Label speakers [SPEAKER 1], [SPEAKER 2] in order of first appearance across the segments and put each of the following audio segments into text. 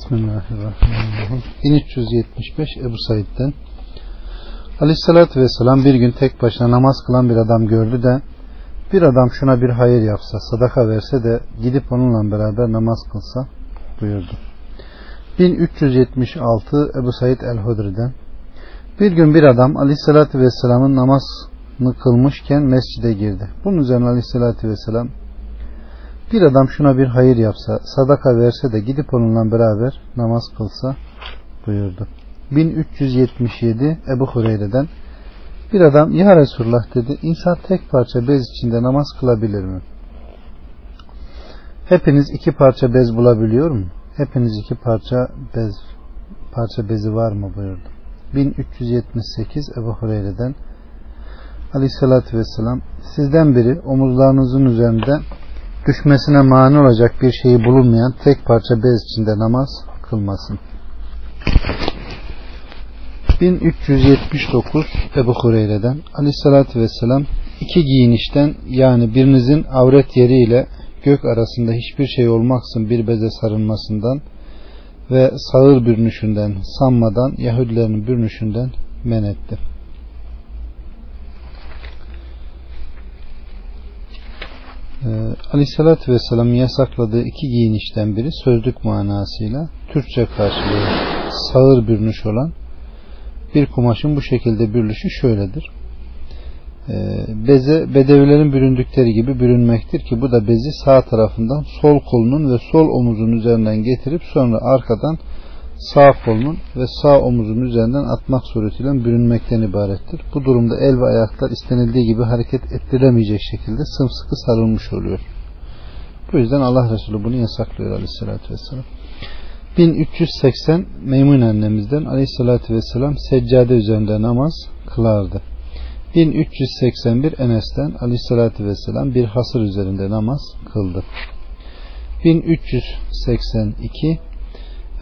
[SPEAKER 1] Bismillahirrahmanirrahim. 1375 Ebu Said'den Aleyhissalatü Vesselam bir gün tek başına namaz kılan bir adam gördü de bir adam şuna bir hayır yapsa, sadaka verse de gidip onunla beraber namaz kılsa buyurdu. 1376 Ebu Said el-Hudri'den Bir gün bir adam Aleyhisselatü Vesselam'ın namazını kılmışken mescide girdi. Bunun üzerine Aleyhisselatü Vesselam bir adam şuna bir hayır yapsa, sadaka verse de gidip onunla beraber namaz kılsa buyurdu. 1377 Ebu Hureyre'den bir adam ya Resulullah dedi insan tek parça bez içinde namaz kılabilir mi? Hepiniz iki parça bez bulabiliyor mu? Hepiniz iki parça bez parça bezi var mı buyurdu. 1378 Ebu Hureyre'den Aleyhisselatü Vesselam sizden biri omuzlarınızın üzerinde düşmesine mani olacak bir şeyi bulunmayan tek parça bez içinde namaz kılmasın. 1379 Ebu Hureyre'den Aleyhisselatü Vesselam iki giyinişten yani birinizin avret yeri ile gök arasında hiçbir şey olmaksın bir beze sarılmasından ve sağır bürünüşünden sanmadan Yahudilerin bürünüşünden men etti. Ee, Aleyhisselatü Vesselam'ın yasakladığı iki giyinişten biri sözlük manasıyla Türkçe karşılığı sağır bürünüş olan bir kumaşın bu şekilde bürülüşü şöyledir. Ee, beze bedevilerin büründükleri gibi bürünmektir ki bu da bezi sağ tarafından sol kolunun ve sol omuzun üzerinden getirip sonra arkadan sağ kolunun ve sağ omuzun üzerinden atmak suretiyle bürünmekten ibarettir. Bu durumda el ve ayaklar istenildiği gibi hareket ettiremeyecek şekilde sımsıkı sarılmış oluyor. Bu yüzden Allah Resulü bunu yasaklıyor aleyhissalatü vesselam. 1380 Meymun annemizden aleyhissalatü vesselam seccade üzerinde namaz kılardı. 1381 Enes'ten aleyhissalatü vesselam bir hasır üzerinde namaz kıldı. 1382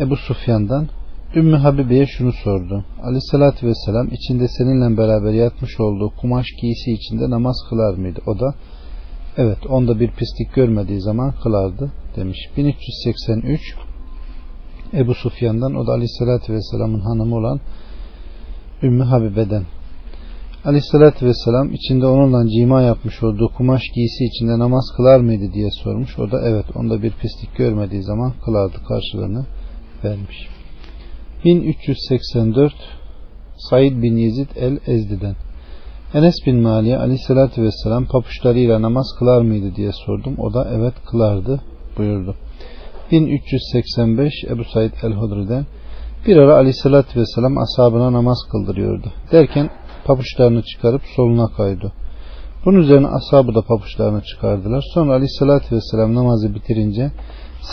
[SPEAKER 1] Ebu Sufyan'dan Ümmü Habibe'ye şunu sordu. Aleyhissalatü vesselam içinde seninle beraber yatmış olduğu kumaş giysi içinde namaz kılar mıydı? O da evet onda bir pislik görmediği zaman kılardı demiş. 1383 Ebu Sufyan'dan o da Aleyhisselatü Vesselam'ın hanımı olan Ümmü Habibe'den Aleyhisselatü Vesselam içinde onunla cima yapmış olduğu kumaş giysi içinde namaz kılar mıydı diye sormuş. O da evet onda bir pislik görmediği zaman kılardı karşılığını vermiş. 1384 Said bin Yezid el-Ezdi'den Enes bin Mali'ye aleyhissalatü vesselam papuçlarıyla namaz kılar mıydı diye sordum. O da evet kılardı buyurdu. 1385 Ebu Said el-Hudri'den bir ara aleyhissalatü vesselam ashabına namaz kıldırıyordu. Derken papuçlarını çıkarıp soluna kaydı. Bunun üzerine ashabı da papuçlarını çıkardılar. Sonra aleyhissalatü vesselam namazı bitirince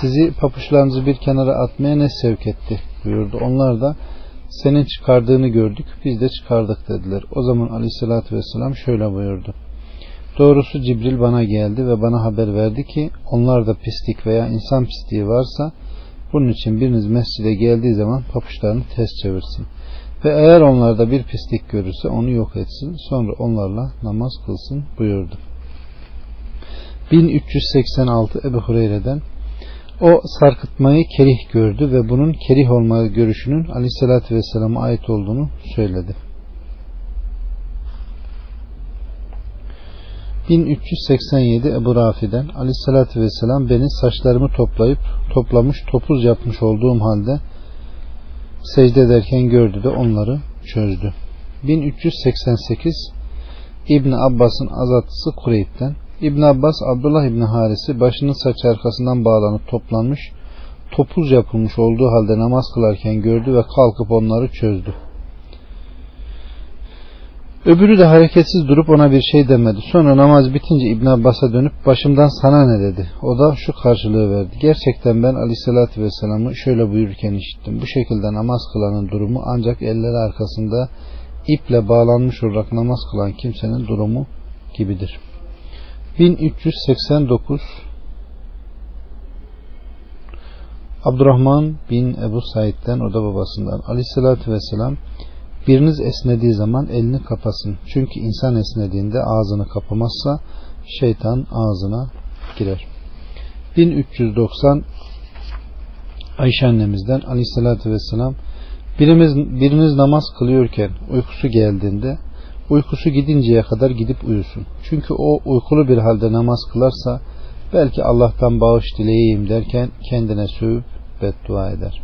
[SPEAKER 1] sizi papuçlarınızı bir kenara atmaya ne sevk etti buyurdu. Onlar da senin çıkardığını gördük biz de çıkardık dediler. O zaman aleyhissalatü vesselam şöyle buyurdu. Doğrusu Cibril bana geldi ve bana haber verdi ki onlarda pislik veya insan pisliği varsa bunun için biriniz mescide geldiği zaman papuçlarını ters çevirsin. Ve eğer onlarda bir pislik görürse onu yok etsin. Sonra onlarla namaz kılsın buyurdu. 1386 Ebu Hureyre'den o sarkıtmayı kerih gördü ve bunun kerih olma görüşünün aleyhissalatü vesselam'a ait olduğunu söyledi. 1387 Ebu Rafi'den aleyhissalatü vesselam beni saçlarımı toplayıp toplamış topuz yapmış olduğum halde secde ederken gördü de onları çözdü. 1388 İbn Abbas'ın azatlısı Kureyb'den İbn Abbas Abdullah İbn Haris'i başının saç arkasından bağlanıp toplanmış topuz yapılmış olduğu halde namaz kılarken gördü ve kalkıp onları çözdü. Öbürü de hareketsiz durup ona bir şey demedi. Sonra namaz bitince İbn Abbas'a dönüp başımdan sana ne dedi. O da şu karşılığı verdi. Gerçekten ben aleyhissalatü vesselam'ı şöyle buyururken işittim. Bu şekilde namaz kılanın durumu ancak elleri arkasında iple bağlanmış olarak namaz kılan kimsenin durumu gibidir. 1389 Abdurrahman bin Ebu Said'den o da babasından aleyhissalatü vesselam biriniz esnediği zaman elini kapasın. Çünkü insan esnediğinde ağzını kapamazsa şeytan ağzına girer. 1390 Ayşe annemizden aleyhissalatü vesselam birimiz, biriniz namaz kılıyorken uykusu geldiğinde uykusu gidinceye kadar gidip uyusun. Çünkü o uykulu bir halde namaz kılarsa belki Allah'tan bağış dileyeyim derken kendine sövüp beddua eder.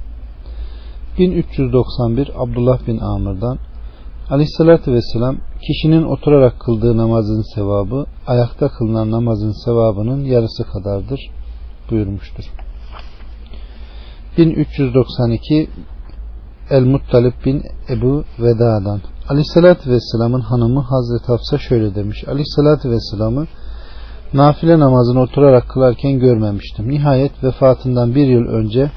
[SPEAKER 1] 1391 Abdullah bin Amr'dan Aleyhissalatü Vesselam kişinin oturarak kıldığı namazın sevabı ayakta kılınan namazın sevabının yarısı kadardır buyurmuştur. 1392 El-Muttalip bin Ebu Veda'dan Aleyhissalatü Vesselam'ın hanımı Hazreti Hafsa şöyle demiş. Aleyhissalatü Vesselam'ı nafile namazını oturarak kılarken görmemiştim. Nihayet vefatından bir yıl önce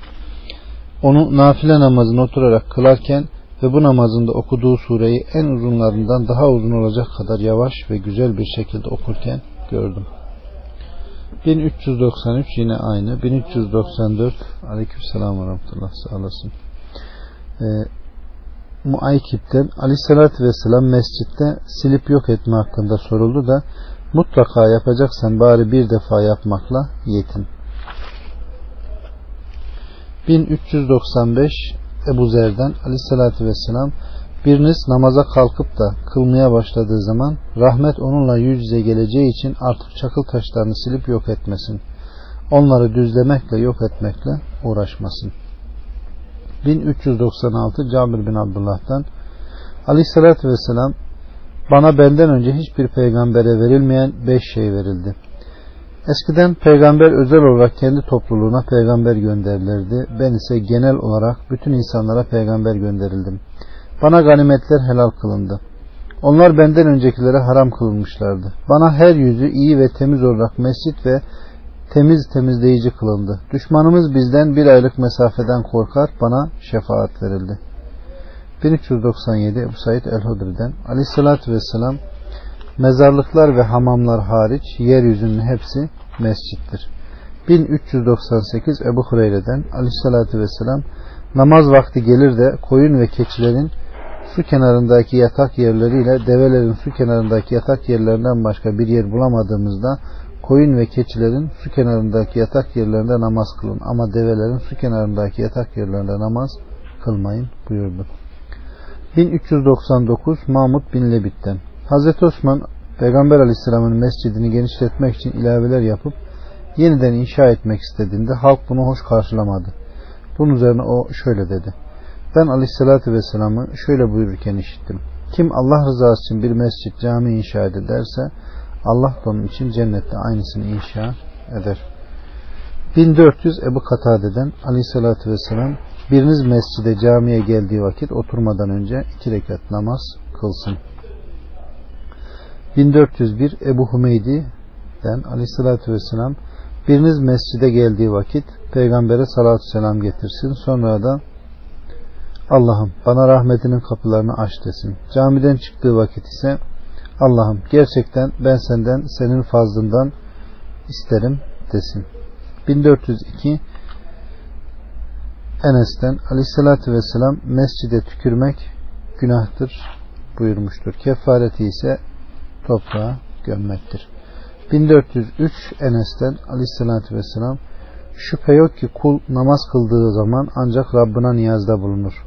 [SPEAKER 1] onu nafile namazını oturarak kılarken ve bu namazında okuduğu sureyi en uzunlarından daha uzun olacak kadar yavaş ve güzel bir şekilde okurken gördüm. 1393 yine aynı. 1394 Aleykümselam ve Rahmetullah sağ olasın. Ee, Muaykip'ten Aleyhisselatü Vesselam mescitte silip yok etme hakkında soruldu da mutlaka yapacaksan bari bir defa yapmakla yetin. 1395 Ebu Zer'den aleyhissalatü vesselam biriniz namaza kalkıp da kılmaya başladığı zaman rahmet onunla yüz yüze geleceği için artık çakıl taşlarını silip yok etmesin. Onları düzlemekle yok etmekle uğraşmasın. 1396 Cabir bin Abdullah'tan Aleyhissalatü Vesselam bana benden önce hiçbir peygambere verilmeyen beş şey verildi. Eskiden peygamber özel olarak kendi topluluğuna peygamber gönderilirdi. Ben ise genel olarak bütün insanlara peygamber gönderildim. Bana ganimetler helal kılındı. Onlar benden öncekilere haram kılınmışlardı. Bana her yüzü iyi ve temiz olarak mescit ve temiz temizleyici kılındı. Düşmanımız bizden bir aylık mesafeden korkar, bana şefaat verildi. 1397 Ebu Said El-Hudri'den Aleyhisselatü Vesselam mezarlıklar ve hamamlar hariç yeryüzünün hepsi mescittir. 1398 Ebu Hureyre'den Aleyhisselatü Vesselam namaz vakti gelir de koyun ve keçilerin su kenarındaki yatak yerleriyle develerin su kenarındaki yatak yerlerinden başka bir yer bulamadığımızda koyun ve keçilerin su kenarındaki yatak yerlerinde namaz kılın ama develerin su kenarındaki yatak yerlerinde namaz kılmayın buyurdu. 1399 Mahmud bin Lebit'ten Hazreti Osman Peygamber Aleyhisselam'ın mescidini genişletmek için ilaveler yapıp yeniden inşa etmek istediğinde halk bunu hoş karşılamadı. Bunun üzerine o şöyle dedi. Ben Aleyhisselatü Vesselam'ı şöyle buyururken işittim. Kim Allah rızası için bir mescit cami inşa ederse Allah da onun için cennette aynısını inşa eder. 1400 Ebu Katade'den Aleyhisselatü Vesselam biriniz mescide camiye geldiği vakit oturmadan önce iki rekat namaz kılsın. 1401 Ebu Humeydi'den aleyhissalatü vesselam biriniz mescide geldiği vakit peygambere salatü selam getirsin sonra da Allah'ım bana rahmetinin kapılarını aç desin. Camiden çıktığı vakit ise Allah'ım gerçekten ben senden senin fazlından isterim desin. 1402 Enes'ten aleyhissalatü vesselam mescide tükürmek günahtır buyurmuştur. Kefareti ise toprağa gömmektir. 1403 Enes'ten aleyhissalatü vesselam şüphe yok ki kul namaz kıldığı zaman ancak Rabbına niyazda bulunur.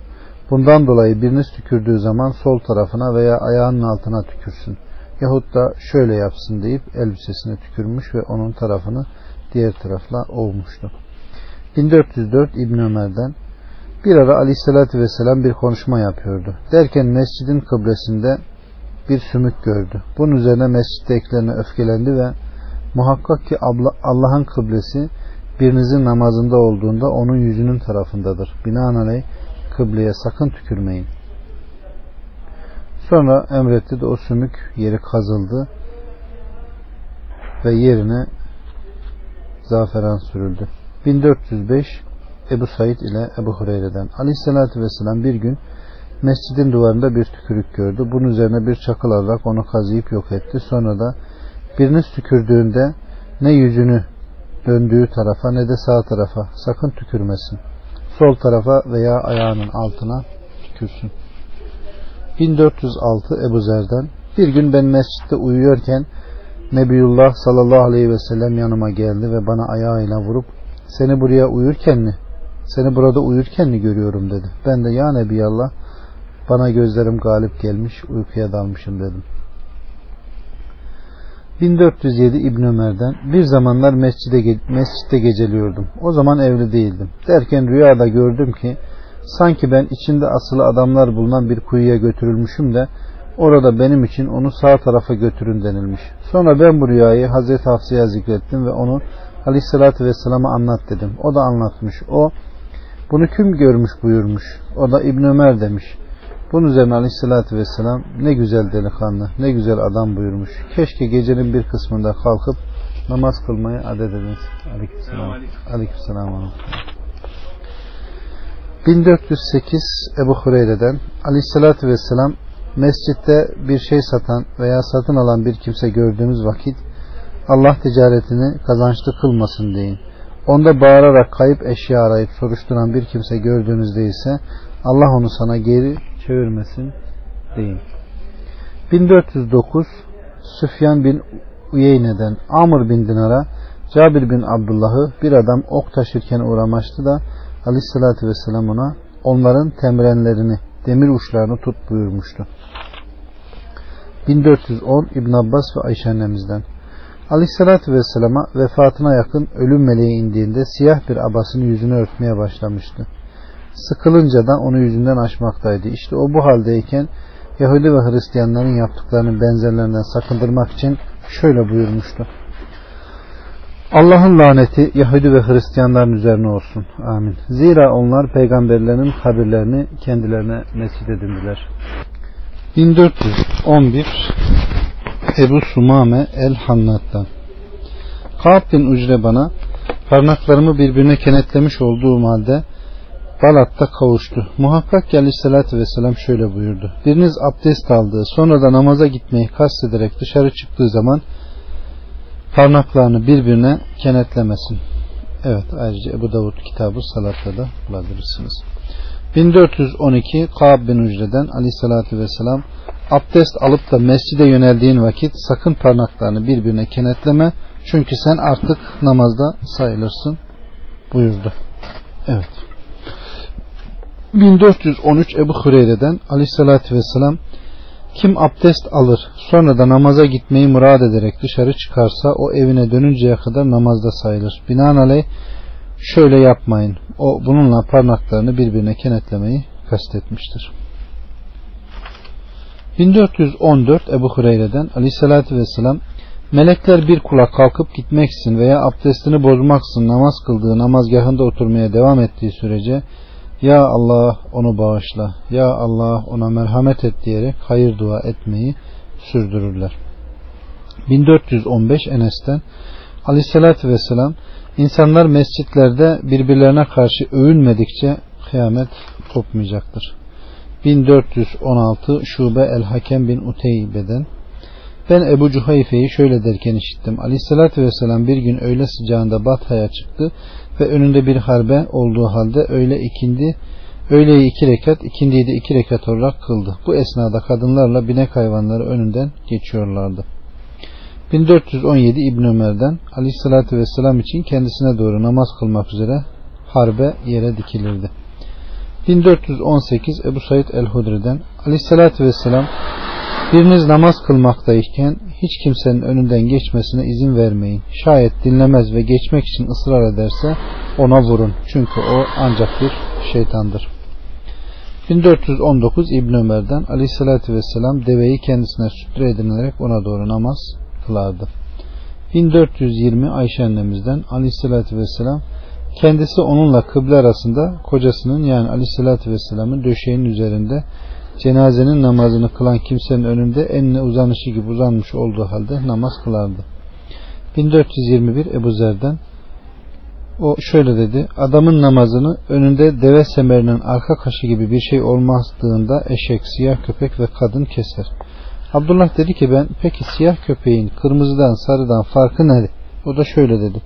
[SPEAKER 1] Bundan dolayı biriniz tükürdüğü zaman sol tarafına veya ayağının altına tükürsün. Yahut da şöyle yapsın deyip elbisesine tükürmüş ve onun tarafını diğer tarafla ovmuştu. 1404 İbn Ömer'den bir ara aleyhissalatü vesselam bir konuşma yapıyordu. Derken mescidin kıblesinde bir sümük gördü. Bunun üzerine mescittekilerine öfkelendi ve muhakkak ki Allah'ın kıblesi birinizin namazında olduğunda onun yüzünün tarafındadır. Binaenaleyh kıbleye sakın tükürmeyin. Sonra emretti de o sümük yeri kazıldı ve yerine zaferan sürüldü. 1405 Ebu Said ile Ebu Hureyre'den Aleyhisselatü Vesselam bir gün mescidin duvarında bir tükürük gördü. Bunun üzerine bir çakıl alarak onu kazıyıp yok etti. Sonra da biriniz tükürdüğünde ne yüzünü döndüğü tarafa ne de sağ tarafa sakın tükürmesin. Sol tarafa veya ayağının altına tükürsün. 1406 Ebu Zer'den bir gün ben mescitte uyuyorken Nebiyullah sallallahu aleyhi ve sellem yanıma geldi ve bana ayağıyla vurup seni buraya uyurken mi Seni burada uyurken mi görüyorum dedi. Ben de ya Nebiyallah bana gözlerim galip gelmiş uykuya dalmışım dedim. 1407 İbn Ömer'den bir zamanlar mescide, mescitte geceliyordum. O zaman evli değildim. Derken rüyada gördüm ki sanki ben içinde asılı adamlar bulunan bir kuyuya götürülmüşüm de orada benim için onu sağ tarafa götürün denilmiş. Sonra ben bu rüyayı Hazreti Hafsa'ya zikrettim ve onu Aleyhisselatü Vesselam'a anlat dedim. O da anlatmış. O bunu kim görmüş buyurmuş. O da İbn Ömer demiş. Bunun üzerine aleyhissalatü vesselam ne güzel delikanlı, ne güzel adam buyurmuş. Keşke gecenin bir kısmında kalkıp namaz kılmayı adet ediniz. Aleykümselam. Aleykümselam. 1408 Ebu Hureyre'den aleyhissalatü vesselam mescitte bir şey satan veya satın alan bir kimse gördüğünüz vakit Allah ticaretini kazançlı kılmasın deyin. Onda bağırarak kayıp eşya arayıp soruşturan bir kimse gördüğünüzde ise Allah onu sana geri çevirmesin deyin. 1409 Süfyan bin Uyeyne'den Amr bin Dinar'a Cabir bin Abdullah'ı bir adam ok taşırken uğramıştı da Aleyhisselatü Vesselam ona onların temrenlerini, demir uçlarını tut buyurmuştu. 1410 İbn Abbas ve Ayşe annemizden Aleyhisselatü Vesselam'a vefatına yakın ölüm meleği indiğinde siyah bir abasını yüzünü örtmeye başlamıştı. Sıkılınca da onu yüzünden açmaktaydı. İşte o bu haldeyken Yahudi ve Hristiyanların yaptıklarının benzerlerinden sakındırmak için şöyle buyurmuştu. Allah'ın laneti Yahudi ve Hristiyanların üzerine olsun. Amin. Zira onlar peygamberlerin kabirlerini kendilerine mescid edindiler. 1411 Ebu Sumame el-Hannat'tan Ka'b bin Ucre bana parmaklarımı birbirine kenetlemiş olduğum halde Balat'ta kavuştu. Muhakkak ki aleyhissalatü vesselam şöyle buyurdu. Biriniz abdest aldığı sonra da namaza gitmeyi kastederek dışarı çıktığı zaman parmaklarını birbirine kenetlemesin. Evet ayrıca Ebu Davud kitabı salatta da bulabilirsiniz. 1412 Ka'b bin Ucre'den aleyhissalatü vesselam abdest alıp da mescide yöneldiğin vakit sakın parmaklarını birbirine kenetleme çünkü sen artık namazda sayılırsın buyurdu. Evet. 1413 Ebu Hureyre'den aleyhissalatü vesselam kim abdest alır sonra da namaza gitmeyi murad ederek dışarı çıkarsa o evine dönünceye kadar namazda sayılır. Binaenaleyh şöyle yapmayın. O bununla parmaklarını birbirine kenetlemeyi kastetmiştir. 1414 Ebu Hureyre'den aleyhissalatü vesselam melekler bir kula kalkıp gitmeksin veya abdestini bozmaksın namaz kıldığı namazgahında oturmaya devam ettiği sürece ya Allah onu bağışla, Ya Allah ona merhamet et diyerek hayır dua etmeyi sürdürürler. 1415 Enes'ten Aleyhisselatü Vesselam insanlar mescitlerde birbirlerine karşı övünmedikçe kıyamet kopmayacaktır. 1416 Şube El-Hakem bin Uteybe'den ben Ebu Cuhayfe'yi şöyle derken işittim. Aleyhissalatü vesselam bir gün öğle sıcağında Batha'ya çıktı ve önünde bir harbe olduğu halde öğle ikindi öğleyi iki rekat ikindiyi de iki rekat olarak kıldı. Bu esnada kadınlarla binek hayvanları önünden geçiyorlardı. 1417 İbn Ömer'den Aleyhissalatü vesselam için kendisine doğru namaz kılmak üzere harbe yere dikilirdi. 1418 Ebu Said el-Hudri'den Aleyhissalatü vesselam Biriniz namaz kılmaktayken hiç kimsenin önünden geçmesine izin vermeyin. Şayet dinlemez ve geçmek için ısrar ederse ona vurun. Çünkü o ancak bir şeytandır. 1419 İbn Ömer'den Aleyhisselatü Vesselam deveyi kendisine sütre edinilerek ona doğru namaz kılardı. 1420 Ayşe annemizden Aleyhisselatü Vesselam kendisi onunla kıble arasında kocasının yani Aleyhisselatü Vesselam'ın döşeğinin üzerinde cenazenin namazını kılan kimsenin önünde enine uzanışı gibi uzanmış olduğu halde namaz kılardı. 1421 Ebu Zer'den o şöyle dedi. Adamın namazını önünde deve semerinin arka kaşı gibi bir şey olmadığında eşek, siyah köpek ve kadın keser. Abdullah dedi ki ben peki siyah köpeğin kırmızıdan sarıdan farkı ne? O da şöyle dedi.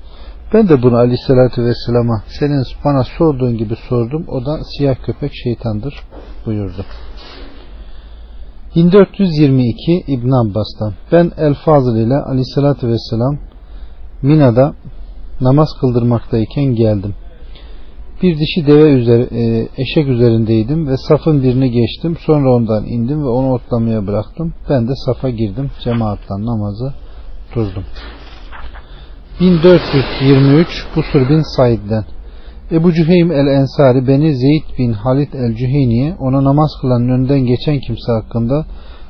[SPEAKER 1] Ben de bunu aleyhissalatü vesselama senin bana sorduğun gibi sordum. O da siyah köpek şeytandır buyurdu. 1422 İbn Abbas'tan ben El Fazıl ile aleyhissalatü vesselam Mina'da namaz kıldırmaktayken geldim. Bir dişi deve üzeri, e, eşek üzerindeydim ve safın birini geçtim. Sonra ondan indim ve onu otlamaya bıraktım. Ben de safa girdim. Cemaattan namazı durdum. 1423 Busur bin Said'den Ebu Cüheym el-Ensari beni Zeyd bin Halid el-Cüheyni'ye ona namaz kılan önünden geçen kimse hakkında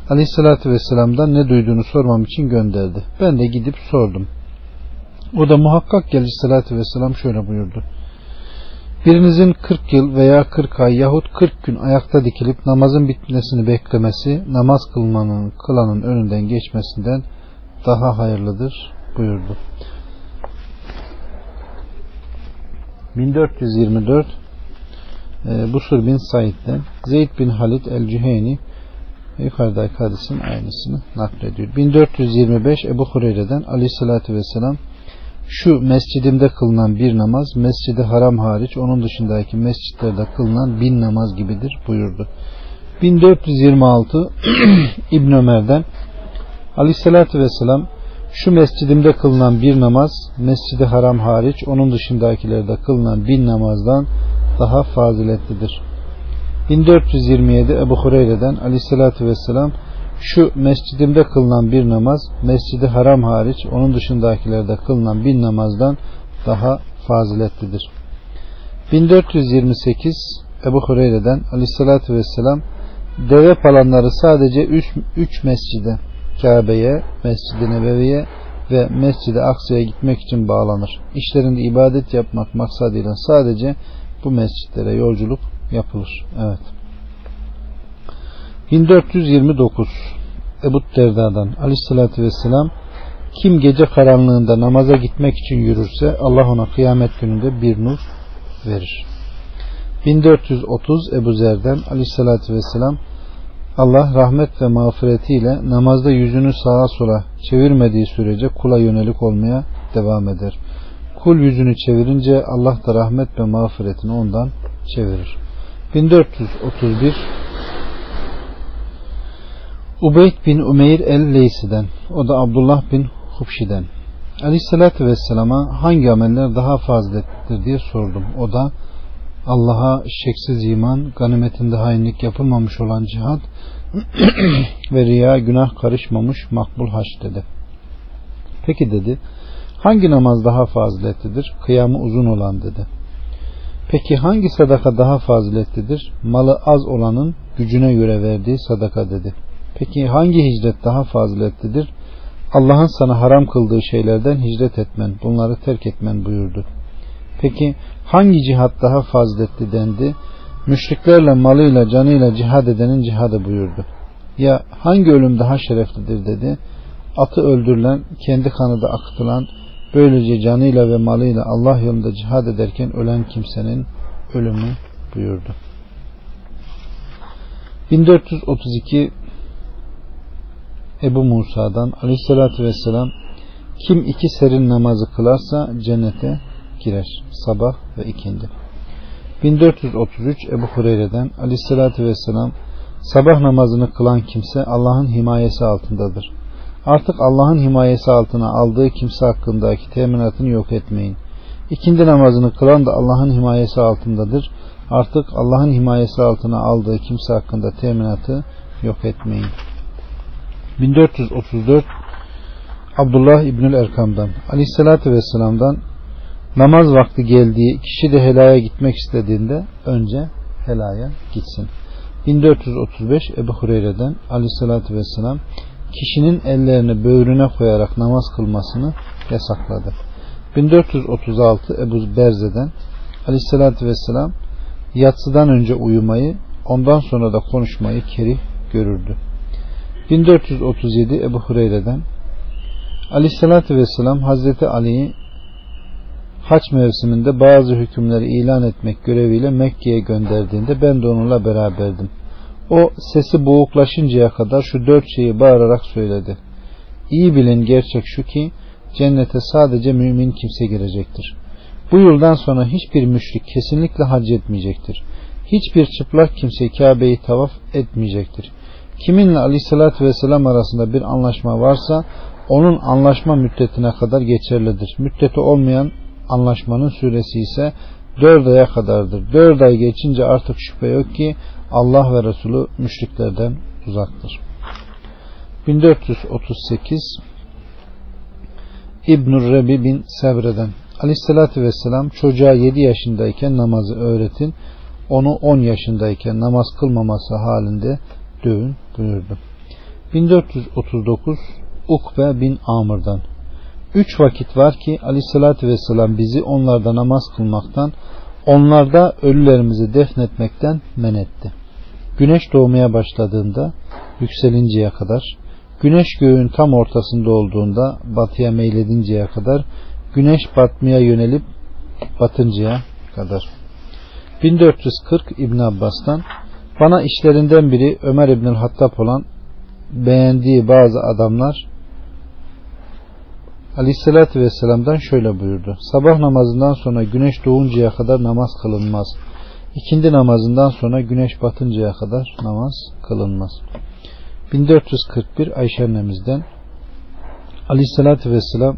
[SPEAKER 1] Aleyhisselatü Vesselam'dan ne duyduğunu sormam için gönderdi. Ben de gidip sordum. O da muhakkak ki Aleyhisselatü Vesselam şöyle buyurdu. Birinizin 40 yıl veya 40 ay yahut 40 gün ayakta dikilip namazın bitmesini beklemesi namaz kılmanın kılanın önünden geçmesinden daha hayırlıdır buyurdu. 1424 e, Busur bin Said'den Zeyd bin Halid el-Cüheyni yukarıdaki hadisin aynısını naklediyor. 1425 Ebu Hureyre'den aleyhissalatü vesselam şu mescidimde kılınan bir namaz mescidi haram hariç onun dışındaki mescitlerde kılınan bin namaz gibidir buyurdu. 1426 İbn Ömer'den aleyhissalatü vesselam şu mescidimde kılınan bir namaz mescidi haram hariç onun dışındakilerde kılınan bin namazdan daha faziletlidir. 1427 Ebu Hureyre'den aleyhissalatü vesselam şu mescidimde kılınan bir namaz mescidi haram hariç onun dışındakilerde kılınan bin namazdan daha faziletlidir. 1428 Ebu Hureyre'den aleyhissalatü vesselam deve palanları sadece üç, üç mescide Kabe'ye, Mescid-i Nebevi'ye ve Mescid-i Aksa'ya gitmek için bağlanır. İşlerinde ibadet yapmak maksadıyla sadece bu mescitlere yolculuk yapılır. Evet. 1429 Ebu Derda'dan Aleyhisselatü Vesselam kim gece karanlığında namaza gitmek için yürürse Allah ona kıyamet gününde bir nur verir. 1430 Ebu Zer'den Aleyhisselatü Vesselam Allah rahmet ve mağfiretiyle namazda yüzünü sağa sola çevirmediği sürece kula yönelik olmaya devam eder. Kul yüzünü çevirince Allah da rahmet ve mağfiretini ondan çevirir. 1431 Ubeyd bin Umeyr el-Leysi'den o da Abdullah bin Hubşi'den Aleyhisselatü Vesselam'a hangi ameller daha faziletlidir diye sordum. O da Allah'a şeksiz iman, ganimetinde hainlik yapılmamış olan cihat ve riya günah karışmamış makbul haç dedi. Peki dedi, hangi namaz daha faziletlidir? Kıyamı uzun olan dedi. Peki hangi sadaka daha faziletlidir? Malı az olanın gücüne göre verdiği sadaka dedi. Peki hangi hicret daha faziletlidir? Allah'ın sana haram kıldığı şeylerden hicret etmen, bunları terk etmen buyurdu. Peki hangi cihat daha faziletli dendi? Müşriklerle malıyla canıyla cihad edenin cihadı buyurdu. Ya hangi ölüm daha şereflidir dedi. Atı öldürülen, kendi kanı da akıtılan, böylece canıyla ve malıyla Allah yolunda cihad ederken ölen kimsenin ölümü buyurdu. 1432 Ebu Musa'dan aleyhissalatü vesselam kim iki serin namazı kılarsa cennete girer. Sabah ve ikindi. 1433 Ebu Hureyre'den aleyhissalatü vesselam sabah namazını kılan kimse Allah'ın himayesi altındadır. Artık Allah'ın himayesi altına aldığı kimse hakkındaki teminatını yok etmeyin. İkindi namazını kılan da Allah'ın himayesi altındadır. Artık Allah'ın himayesi altına aldığı kimse hakkında teminatı yok etmeyin. 1434 Abdullah İbnül Erkam'dan Aleyhisselatü Vesselam'dan namaz vakti geldiği kişi de helaya gitmek istediğinde önce helaya gitsin. 1435 Ebu Hureyre'den Aleyhisselatü Vesselam kişinin ellerini böğrüne koyarak namaz kılmasını yasakladı. 1436 Ebu Berze'den Aleyhisselatü Vesselam yatsıdan önce uyumayı ondan sonra da konuşmayı kerih görürdü. 1437 Ebu Hureyre'den Aleyhisselatü Vesselam Hazreti Ali'yi haç mevsiminde bazı hükümleri ilan etmek göreviyle Mekke'ye gönderdiğinde ben de onunla beraberdim. O sesi boğuklaşıncaya kadar şu dört şeyi bağırarak söyledi. İyi bilin gerçek şu ki cennete sadece mümin kimse girecektir. Bu yıldan sonra hiçbir müşrik kesinlikle hac etmeyecektir. Hiçbir çıplak kimse Kabe'yi tavaf etmeyecektir. Kiminle aleyhissalatü vesselam arasında bir anlaşma varsa onun anlaşma müddetine kadar geçerlidir. Müddeti olmayan anlaşmanın süresi ise Dört aya kadardır. Dört ay geçince artık şüphe yok ki Allah ve Resulü müşriklerden uzaktır. 1438 İbnül Rebi bin Sebre'den Aleyhisselatü Vesselam çocuğa 7 yaşındayken namazı öğretin onu 10 yaşındayken namaz kılmaması halinde dövün buyurdu. 1439 Ukbe bin Amr'dan Üç vakit var ki aleyhissalatü vesselam bizi onlarda namaz kılmaktan, onlarda ölülerimizi defnetmekten men etti. Güneş doğmaya başladığında yükselinceye kadar, güneş göğün tam ortasında olduğunda batıya meyledinceye kadar, güneş batmaya yönelip batıncaya kadar. 1440 İbn Abbas'tan bana işlerinden biri Ömer İbnül Hattab olan beğendiği bazı adamlar Aleyhisselatü Vesselam'dan şöyle buyurdu. Sabah namazından sonra güneş doğuncaya kadar namaz kılınmaz. İkindi namazından sonra güneş batıncaya kadar namaz kılınmaz. 1441 Ayşe annemizden Aleyhisselatü Vesselam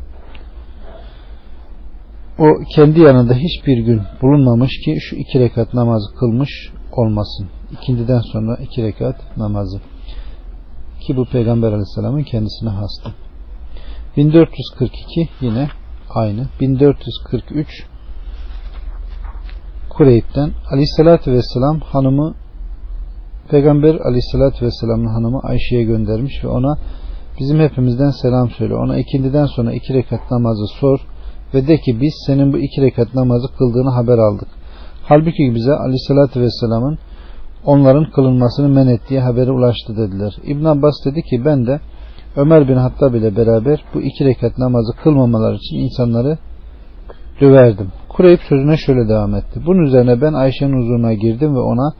[SPEAKER 1] o kendi yanında hiçbir gün bulunmamış ki şu iki rekat namazı kılmış olmasın. İkindiden sonra iki rekat namazı. Ki bu Peygamber Aleyhisselam'ın kendisine hastı. 1442 yine aynı. 1443 Kureyb'den Aleyhisselatü Vesselam hanımı Peygamber Aleyhisselatü Vesselam'ın hanımı Ayşe'ye göndermiş ve ona bizim hepimizden selam söyle. Ona ikindiden sonra iki rekat namazı sor ve de ki biz senin bu iki rekat namazı kıldığını haber aldık. Halbuki bize Aleyhisselatü Vesselam'ın onların kılınmasını men ettiği haberi ulaştı dediler. İbn Abbas dedi ki ben de Ömer bin Hattab ile beraber bu iki rekat namazı kılmamalar için insanları döverdim. Kureyb sözüne şöyle devam etti. Bunun üzerine ben Ayşe'nin huzuruna girdim ve ona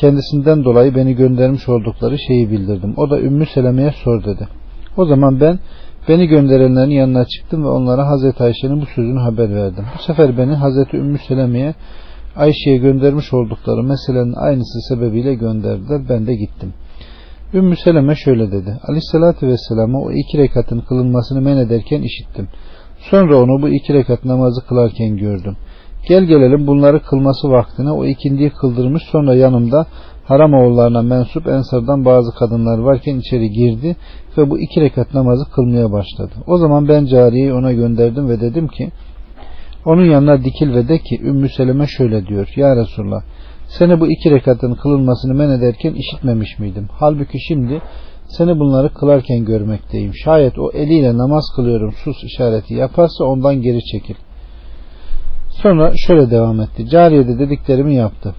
[SPEAKER 1] kendisinden dolayı beni göndermiş oldukları şeyi bildirdim. O da Ümmü Seleme'ye sor dedi. O zaman ben beni gönderenlerin yanına çıktım ve onlara Hazreti Ayşe'nin bu sözünü haber verdim. Bu sefer beni Hazreti Ümmü Seleme'ye Ayşe'ye göndermiş oldukları meselenin aynısı sebebiyle gönderdiler. Ben de gittim. Ümmü Seleme şöyle dedi. Aleyhissalatü Vesselam'a o iki rekatın kılınmasını men ederken işittim. Sonra onu bu iki rekat namazı kılarken gördüm. Gel gelelim bunları kılması vaktine o ikindiyi kıldırmış sonra yanımda haram oğullarına mensup ensardan bazı kadınlar varken içeri girdi ve bu iki rekat namazı kılmaya başladı. O zaman ben cariyeyi ona gönderdim ve dedim ki onun yanına dikil ve de ki Ümmü Seleme şöyle diyor. Ya Resulullah seni bu iki rekatın kılınmasını men ederken işitmemiş miydim? Halbuki şimdi seni bunları kılarken görmekteyim. Şayet o eliyle namaz kılıyorum sus işareti yaparsa ondan geri çekil. Sonra şöyle devam etti. Cariye de dediklerimi yaptı.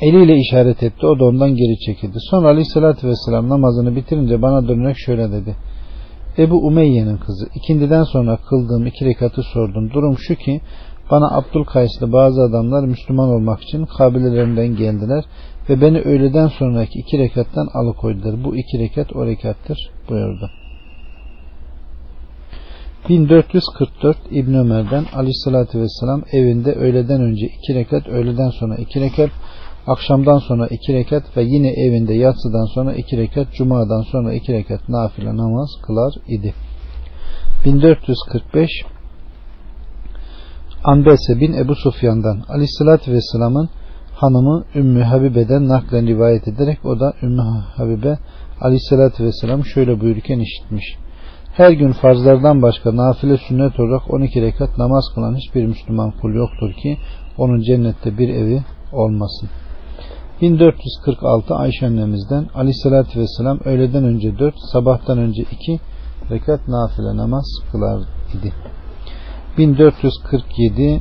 [SPEAKER 1] Eliyle işaret etti. O da ondan geri çekildi. Sonra aleyhissalatü vesselam namazını bitirince bana dönerek şöyle dedi. Ebu Umeyye'nin kızı. ikindiden sonra kıldığım iki rekatı sordum. Durum şu ki bana Abdülkays'lı bazı adamlar Müslüman olmak için kabilelerinden geldiler ve beni öğleden sonraki iki rekattan alıkoydular. Bu iki rekat o rekattır buyurdu. 1444 İbn Ömer'den Aleyhisselatü Vesselam evinde öğleden önce iki rekat, öğleden sonra iki rekat, akşamdan sonra iki rekat ve yine evinde yatsıdan sonra iki rekat, cumadan sonra iki rekat nafile namaz kılar idi. 1445 Anbese bin Ebu Sufyan'dan Aleyhisselatü Vesselam'ın hanımı Ümmü Habibe'den naklen rivayet ederek o da Ümmü Habibe Aleyhisselatü Vesselam şöyle buyururken işitmiş. Her gün farzlardan başka nafile sünnet olarak 12 rekat namaz kılan hiçbir Müslüman kul yoktur ki onun cennette bir evi olmasın. 1446 Ayşe annemizden Aleyhisselatü Vesselam öğleden önce 4 sabahtan önce 2 rekat nafile namaz kılar idi. 1447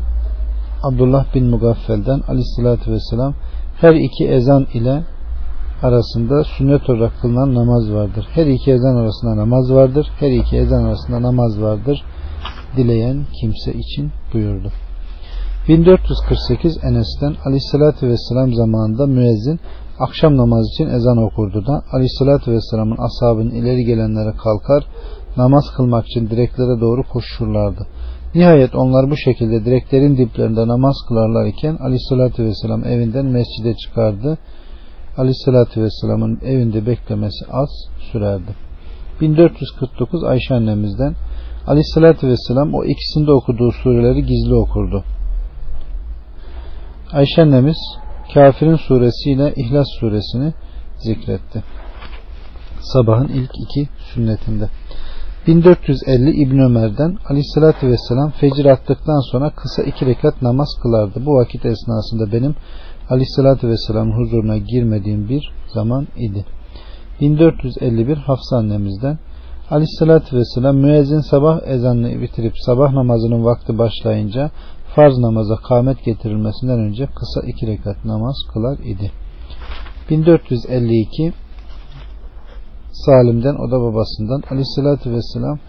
[SPEAKER 1] Abdullah bin Mugaffel'den aleyhissalatü vesselam her iki ezan ile arasında sünnet olarak kılınan namaz vardır. Her iki ezan arasında namaz vardır. Her iki ezan arasında namaz vardır. Dileyen kimse için buyurdu. 1448 Enes'ten aleyhissalatü vesselam zamanında müezzin akşam namazı için ezan okurdu da aleyhissalatü vesselamın ashabının ileri gelenlere kalkar namaz kılmak için direklere doğru koşurlardı. Nihayet onlar bu şekilde direklerin diplerinde namaz kılarlar iken aleyhissalatü vesselam evinden mescide çıkardı. Aleyhissalatü vesselamın evinde beklemesi az sürerdi. 1449 Ayşe annemizden aleyhissalatü vesselam o ikisinde okuduğu sureleri gizli okurdu. Ayşe annemiz Kafirin suresiyle İhlas suresini zikretti. Sabahın ilk iki sünnetinde. 1450 İbn Ömer'den Aleyhisselatü Vesselam fecir attıktan sonra kısa iki rekat namaz kılardı. Bu vakit esnasında benim Aleyhisselatü Vesselam huzuruna girmediğim bir zaman idi. 1451 Hafsa annemizden Aleyhisselatü Vesselam müezzin sabah ezanını bitirip sabah namazının vakti başlayınca farz namaza kâmet getirilmesinden önce kısa iki rekat namaz kılar idi. 1452 Salim'den o da babasından Aleyhisselatü Vesselam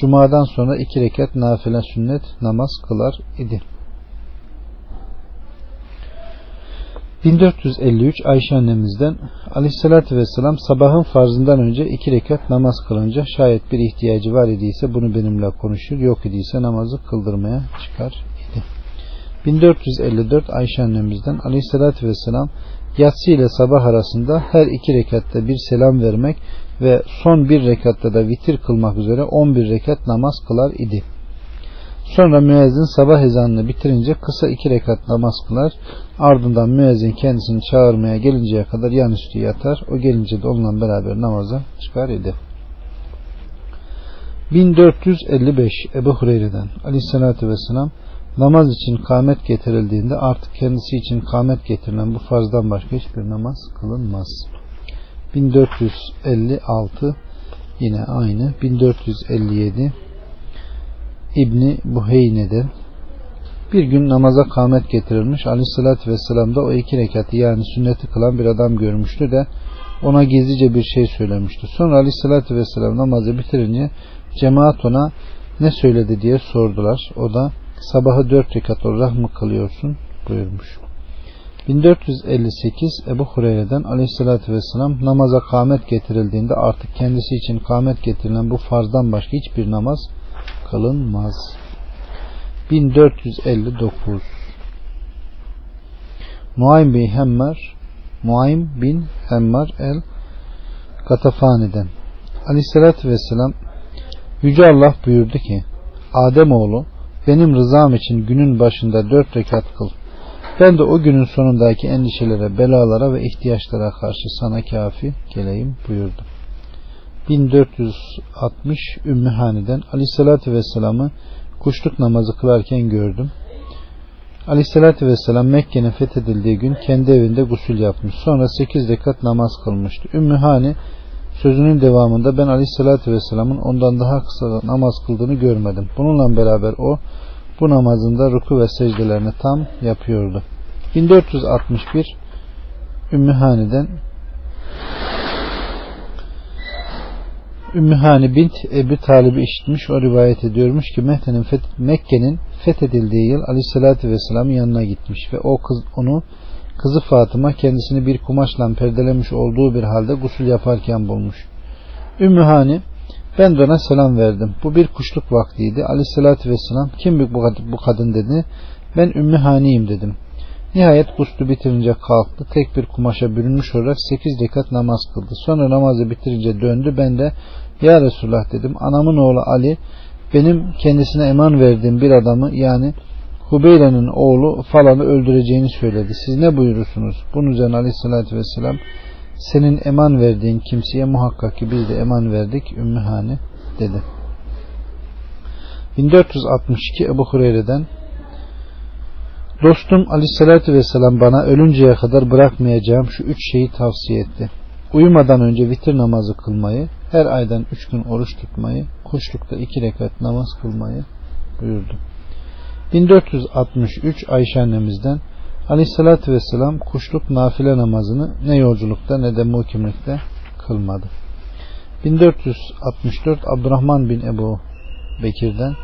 [SPEAKER 1] Cuma'dan sonra iki rekat nafile sünnet namaz kılar idi. 1453 Ayşe annemizden Aleyhisselatü Vesselam sabahın farzından önce iki rekat namaz kılınca şayet bir ihtiyacı var idiyse bunu benimle konuşur yok idiyse namazı kıldırmaya çıkar idi. 1454 Ayşe annemizden Aleyhisselatü Vesselam yatsı ile sabah arasında her iki rekatta bir selam vermek ve son bir rekatta da vitir kılmak üzere 11 rekat namaz kılar idi. Sonra müezzin sabah ezanını bitirince kısa iki rekat namaz kılar. Ardından müezzin kendisini çağırmaya gelinceye kadar yan üstü yatar. O gelince de onunla beraber namaza çıkar idi. 1455 Ebu Hureyre'den Aleyhisselatü Vesselam namaz için kâmet getirildiğinde artık kendisi için kâmet getirilen bu farzdan başka hiçbir namaz kılınmaz. 1456 yine aynı 1457 İbni Buheyne'den bir gün namaza kâmet getirilmiş aleyhissalatü vesselam da o iki rekatı yani sünneti kılan bir adam görmüştü de ona gizlice bir şey söylemişti. Sonra aleyhissalatü vesselam namazı bitirince cemaat ona ne söyledi diye sordular. O da sabahı dört rekat olarak mı kılıyorsun buyurmuş. 1458 Ebu Hureyre'den aleyhissalatü vesselam namaza kâmet getirildiğinde artık kendisi için kâmet getirilen bu farzdan başka hiçbir namaz kılınmaz. 1459 Muaym bin Hemmar Muaym bin Hemmar el Katafani'den Aleyhissalatü Vesselam Yüce Allah buyurdu ki Ademoğlu benim rızam için günün başında dört rekat kıl. Ben de o günün sonundaki endişelere, belalara ve ihtiyaçlara karşı sana kafi geleyim buyurdu. 1460 Ümmü Hani'den Aleyhisselatü Vesselam'ı kuşluk namazı kılarken gördüm. Aleyhisselatü Vesselam Mekke'nin fethedildiği gün kendi evinde gusül yapmış. Sonra 8 rekat namaz kılmıştı. Ümmü Hani sözünün devamında ben Aleyhisselatü Vesselam'ın ondan daha kısa namaz kıldığını görmedim. Bununla beraber o bu namazında ruku ve secdelerini tam yapıyordu. 1461 Ümmü Hani'den Ümmühani bint Ebu Talib'i işitmiş o rivayet ediyormuş ki feth Mekke'nin fethedildiği yıl Aleyhisselatü Vesselam'ın yanına gitmiş ve o kız onu kızı Fatıma kendisini bir kumaşla perdelemiş olduğu bir halde gusül yaparken bulmuş. Ümmühani ben de ona selam verdim. Bu bir kuşluk vaktiydi. Aleyhisselatü Vesselam kim bu kadın dedi. Ben Ümmühani'yim dedim. Nihayet guslu bitirince kalktı. Tek bir kumaşa bürünmüş olarak sekiz rekat namaz kıldı. Sonra namazı bitirince döndü. Ben de ya Resulullah dedim. Anamın oğlu Ali benim kendisine eman verdiğim bir adamı yani Hubeyre'nin oğlu falanı öldüreceğini söyledi. Siz ne buyurursunuz? Bunun üzerine aleyhissalatü vesselam senin eman verdiğin kimseye muhakkak ki biz de eman verdik Ümmühane dedi. 1462 Ebu Hureyre'den Dostum aleyhissalatü vesselam bana ölünceye kadar bırakmayacağım şu üç şeyi tavsiye etti. Uyumadan önce vitir namazı kılmayı, her aydan üç gün oruç tutmayı, kuşlukta iki rekat namaz kılmayı buyurdu. 1463 Ayşe annemizden Aleyhissalatü Vesselam kuşluk nafile namazını ne yolculukta ne de muhkimlikte kılmadı. 1464 Abdurrahman bin Ebu Bekir'den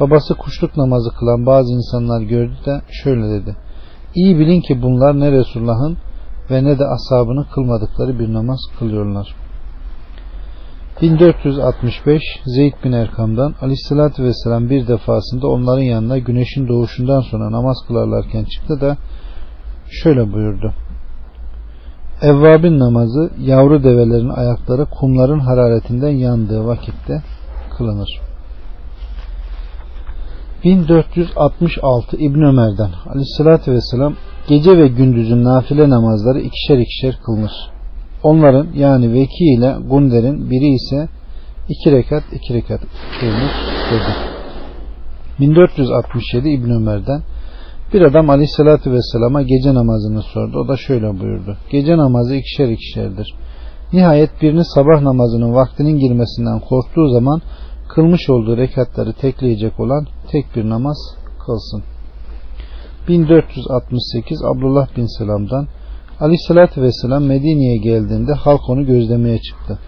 [SPEAKER 1] babası kuşluk namazı kılan bazı insanlar gördü de şöyle dedi. İyi bilin ki bunlar ne Resulullah'ın ve ne de ashabını kılmadıkları bir namaz kılıyorlar. 1465 Zeyd bin Erkam'dan Aleyhisselatü Vesselam bir defasında onların yanına güneşin doğuşundan sonra namaz kılarlarken çıktı da şöyle buyurdu. Evvabin namazı yavru develerin ayakları kumların hararetinden yandığı vakitte kılınır. 1466 İbn Ömer'den Aleyhisselatü Vesselam gece ve gündüzün nafile namazları ikişer ikişer kılmış. Onların yani Veki ile Gunder'in biri ise iki rekat iki rekat kılmış dedi. 1467 İbn Ömer'den bir adam Aleyhisselatü Vesselam'a gece namazını sordu. O da şöyle buyurdu. Gece namazı ikişer ikişerdir. Nihayet birini sabah namazının vaktinin girmesinden korktuğu zaman kılmış olduğu rekatları tekleyecek olan tek bir namaz kılsın. 1468 Abdullah bin Selam'dan Aleyhisselatü Vesselam Medine'ye geldiğinde halk onu gözlemeye çıktı.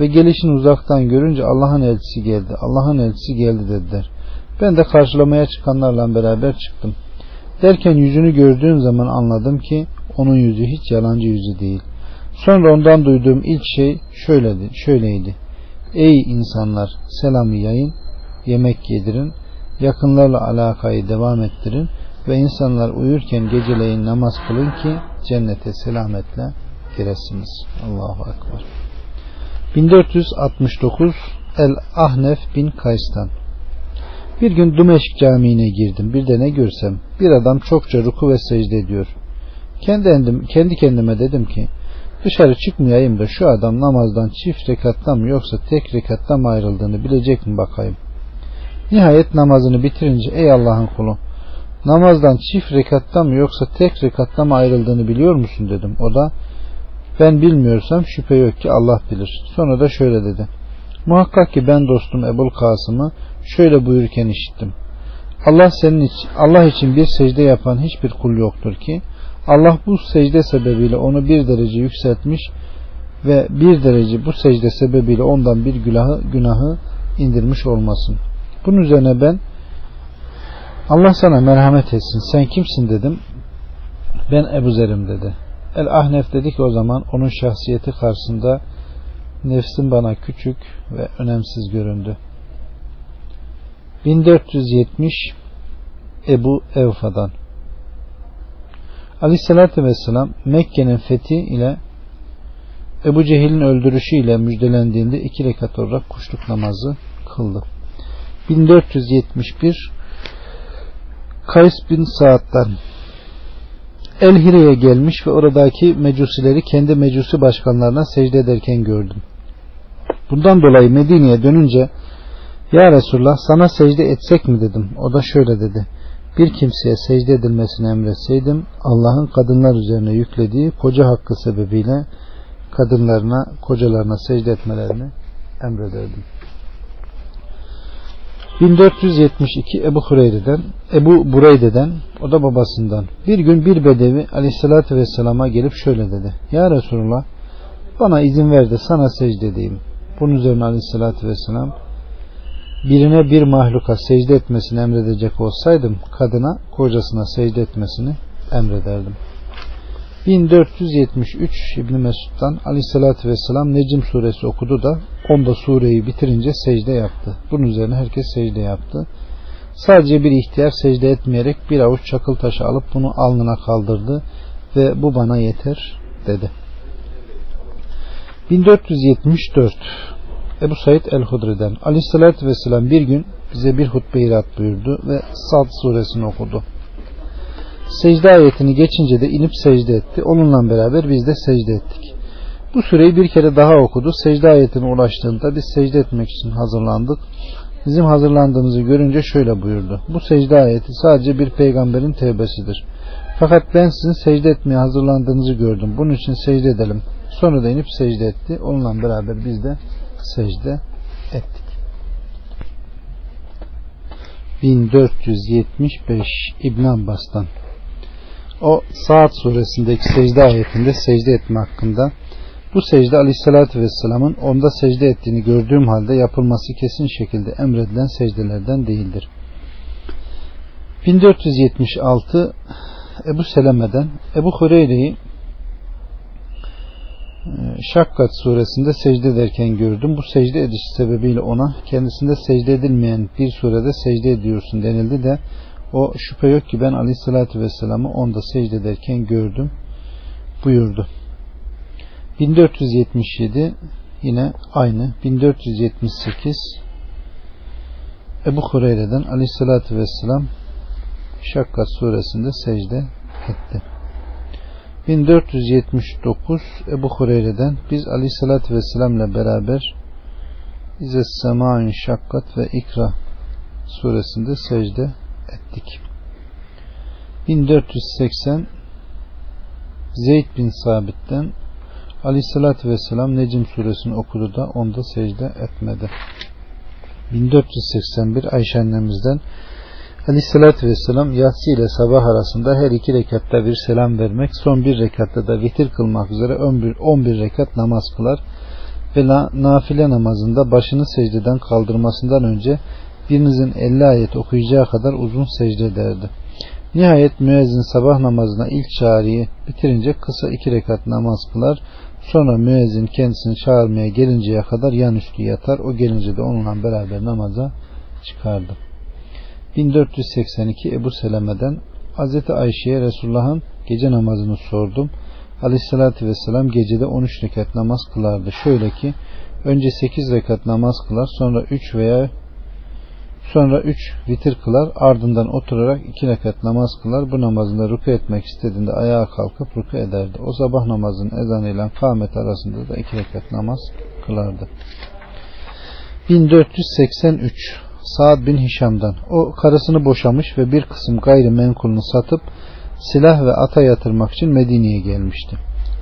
[SPEAKER 1] Ve gelişini uzaktan görünce Allah'ın elçisi geldi. Allah'ın elçisi geldi dediler. Ben de karşılamaya çıkanlarla beraber çıktım. Derken yüzünü gördüğüm zaman anladım ki onun yüzü hiç yalancı yüzü değil. Sonra ondan duyduğum ilk şey şöyledi, şöyleydi. Ey insanlar selamı yayın, yemek yedirin, yakınlarla alakayı devam ettirin ve insanlar uyurken geceleyin namaz kılın ki cennete selametle giresiniz. Allahu Ekber. 1469 El Ahnef bin Kays'tan Bir gün Dumeşk Camii'ne girdim. Bir de ne görsem bir adam çokça ruku ve secde ediyor. Kendi, kendi kendime dedim ki Dışarı çıkmayayım da şu adam namazdan çift rekatta mı yoksa tek rekatta mı ayrıldığını bilecek mi bakayım. Nihayet namazını bitirince ey Allah'ın kulu namazdan çift rekatta mı yoksa tek rekatta mı ayrıldığını biliyor musun dedim. O da ben bilmiyorsam şüphe yok ki Allah bilir. Sonra da şöyle dedi. Muhakkak ki ben dostum Ebul Kasım'ı şöyle buyurken işittim. Allah senin için, Allah için bir secde yapan hiçbir kul yoktur ki Allah bu secde sebebiyle onu bir derece yükseltmiş ve bir derece bu secde sebebiyle ondan bir günahı, günahı indirmiş olmasın. Bunun üzerine ben Allah sana merhamet etsin sen kimsin dedim. Ben Ebu Zer'im dedi. El Ahnef dedi ki o zaman onun şahsiyeti karşısında nefsim bana küçük ve önemsiz göründü. 1470 Ebu Evfa'dan Aleyhisselatü Vesselam Mekke'nin fethi ile Ebu Cehil'in öldürüşü ile müjdelendiğinde iki rekat olarak kuşluk namazı kıldı. 1471 Kays bin Saad'dan El Hire'ye gelmiş ve oradaki mecusileri kendi mecusi başkanlarına secde ederken gördüm. Bundan dolayı Medine'ye dönünce Ya Resulullah sana secde etsek mi dedim. O da şöyle dedi bir kimseye secde edilmesini emretseydim Allah'ın kadınlar üzerine yüklediği koca hakkı sebebiyle kadınlarına, kocalarına secde etmelerini emrederdim. 1472 Ebu Hureyre'den, Ebu Bureyde'den, o da babasından. Bir gün bir bedevi aleyhissalatü vesselama gelip şöyle dedi. Ya Resulullah bana izin ver de sana secde edeyim. Bunun üzerine aleyhissalatü vesselam birine bir mahluka secde etmesini emredecek olsaydım kadına kocasına secde etmesini emrederdim. 1473 İbn Mesud'dan Aleyhisselatü Vesselam Necim suresi okudu da onda sureyi bitirince secde yaptı. Bunun üzerine herkes secde yaptı. Sadece bir ihtiyar secde etmeyerek bir avuç çakıl taşı alıp bunu alnına kaldırdı ve bu bana yeter dedi. 1474 Ebu Said el-Hudri'den Aleyhisselatü Vesselam bir gün bize bir hutbe irat buyurdu ve Sad suresini okudu. Secde ayetini geçince de inip secde etti. Onunla beraber biz de secde ettik. Bu sureyi bir kere daha okudu. Secde ayetine ulaştığında biz secde etmek için hazırlandık. Bizim hazırlandığımızı görünce şöyle buyurdu. Bu secde ayeti sadece bir peygamberin tevbesidir. Fakat ben sizin secde etmeye hazırlandığınızı gördüm. Bunun için secde edelim. Sonra da inip secde etti. Onunla beraber biz de secde ettik. 1475 İbn Abbas'tan o Saat suresindeki secde ayetinde secde etme hakkında bu secde aleyhissalatü vesselamın onda secde ettiğini gördüğüm halde yapılması kesin şekilde emredilen secdelerden değildir. 1476 Ebu Seleme'den Ebu Hureyre'yi Şakkat suresinde secde ederken gördüm. Bu secde ediş sebebiyle ona kendisinde secde edilmeyen bir surede secde ediyorsun denildi de o şüphe yok ki ben aleyhissalatü vesselam'ı onda secde ederken gördüm buyurdu. 1477 yine aynı 1478 Ebu Hureyre'den aleyhissalatü vesselam Şakkat suresinde secde etti. 1479 Ebu Hureyre'den biz aleyhissalatü vesselam ile beraber İzes Sema'in Şakkat ve İkra suresinde secde ettik. 1480 Zeyd bin Sabit'ten Aleyhissalatü Vesselam Necim suresini okudu da onda secde etmedi. 1481 Ayşe annemizden Aleyhissalatü Vesselam yatsı ile sabah arasında her iki rekatta bir selam vermek, son bir rekatta da vitir kılmak üzere 11, 11 rekat namaz kılar ve nafile namazında başını secdeden kaldırmasından önce birinizin 50 ayet okuyacağı kadar uzun secde ederdi. Nihayet müezzin sabah namazına ilk çağrıyı bitirince kısa iki rekat namaz kılar. Sonra müezzin kendisini çağırmaya gelinceye kadar yan üstü yatar. O gelince de onunla beraber namaza çıkardı. 1482 Ebu Seleme'den Hz. Ayşe'ye Resulullah'ın gece namazını sordum. Aleyhissalatü vesselam gecede 13 rekat namaz kılardı. Şöyle ki önce 8 rekat namaz kılar sonra 3 veya Sonra üç vitir kılar ardından oturarak iki rekat namaz kılar. Bu namazında ruku etmek istediğinde ayağa kalkıp ruku ederdi. O sabah namazının ezanıyla kâmet arasında da iki rekat namaz kılardı. 1483 Saad bin Hişam'dan o karısını boşamış ve bir kısım gayrimenkulunu satıp silah ve ata yatırmak için Medine'ye gelmişti.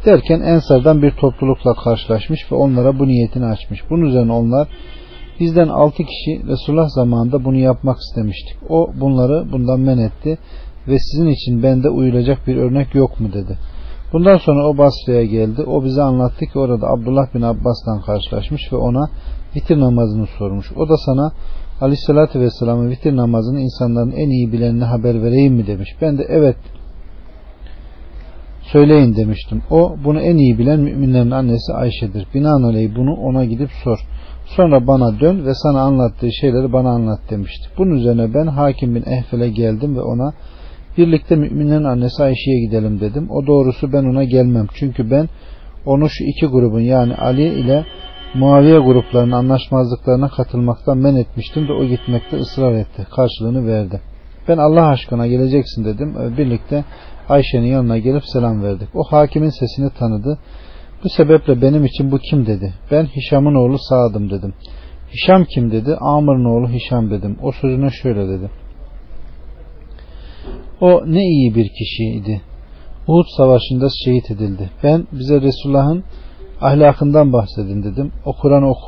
[SPEAKER 1] Derken Ensar'dan bir toplulukla karşılaşmış ve onlara bu niyetini açmış. Bunun üzerine onlar Bizden altı kişi Resulullah zamanında bunu yapmak istemiştik. O bunları bundan men etti ve sizin için bende uyulacak bir örnek yok mu dedi. Bundan sonra o Basra'ya geldi. O bize anlattı ki orada Abdullah bin Abbas'tan karşılaşmış ve ona vitir namazını sormuş. O da sana Aleyhisselatü Vesselam'ın vitir namazını insanların en iyi bilenine haber vereyim mi demiş. Ben de evet söyleyin demiştim. O bunu en iyi bilen müminlerin annesi Ayşe'dir. Binaenaleyh bunu ona gidip sor. Sonra bana dön ve sana anlattığı şeyleri bana anlat demişti. Bunun üzerine ben Hakim bin Ehfel'e geldim ve ona birlikte müminlerin annesi Ayşe'ye gidelim dedim. O doğrusu ben ona gelmem. Çünkü ben onu şu iki grubun yani Ali ile Muaviye gruplarının anlaşmazlıklarına katılmaktan men etmiştim de o gitmekte ısrar etti. Karşılığını verdi. Ben Allah aşkına geleceksin dedim. Birlikte Ayşe'nin yanına gelip selam verdik. O hakimin sesini tanıdı. Bu sebeple benim için bu kim dedi. Ben Hişam'ın oğlu Sa'dım dedim. Hişam kim dedi. Amr'ın oğlu Hişam dedim. O sözüne şöyle dedi. O ne iyi bir kişiydi. Uhud savaşında şehit edildi. Ben bize Resulullah'ın ahlakından bahsedin dedim. O Kur'an ok.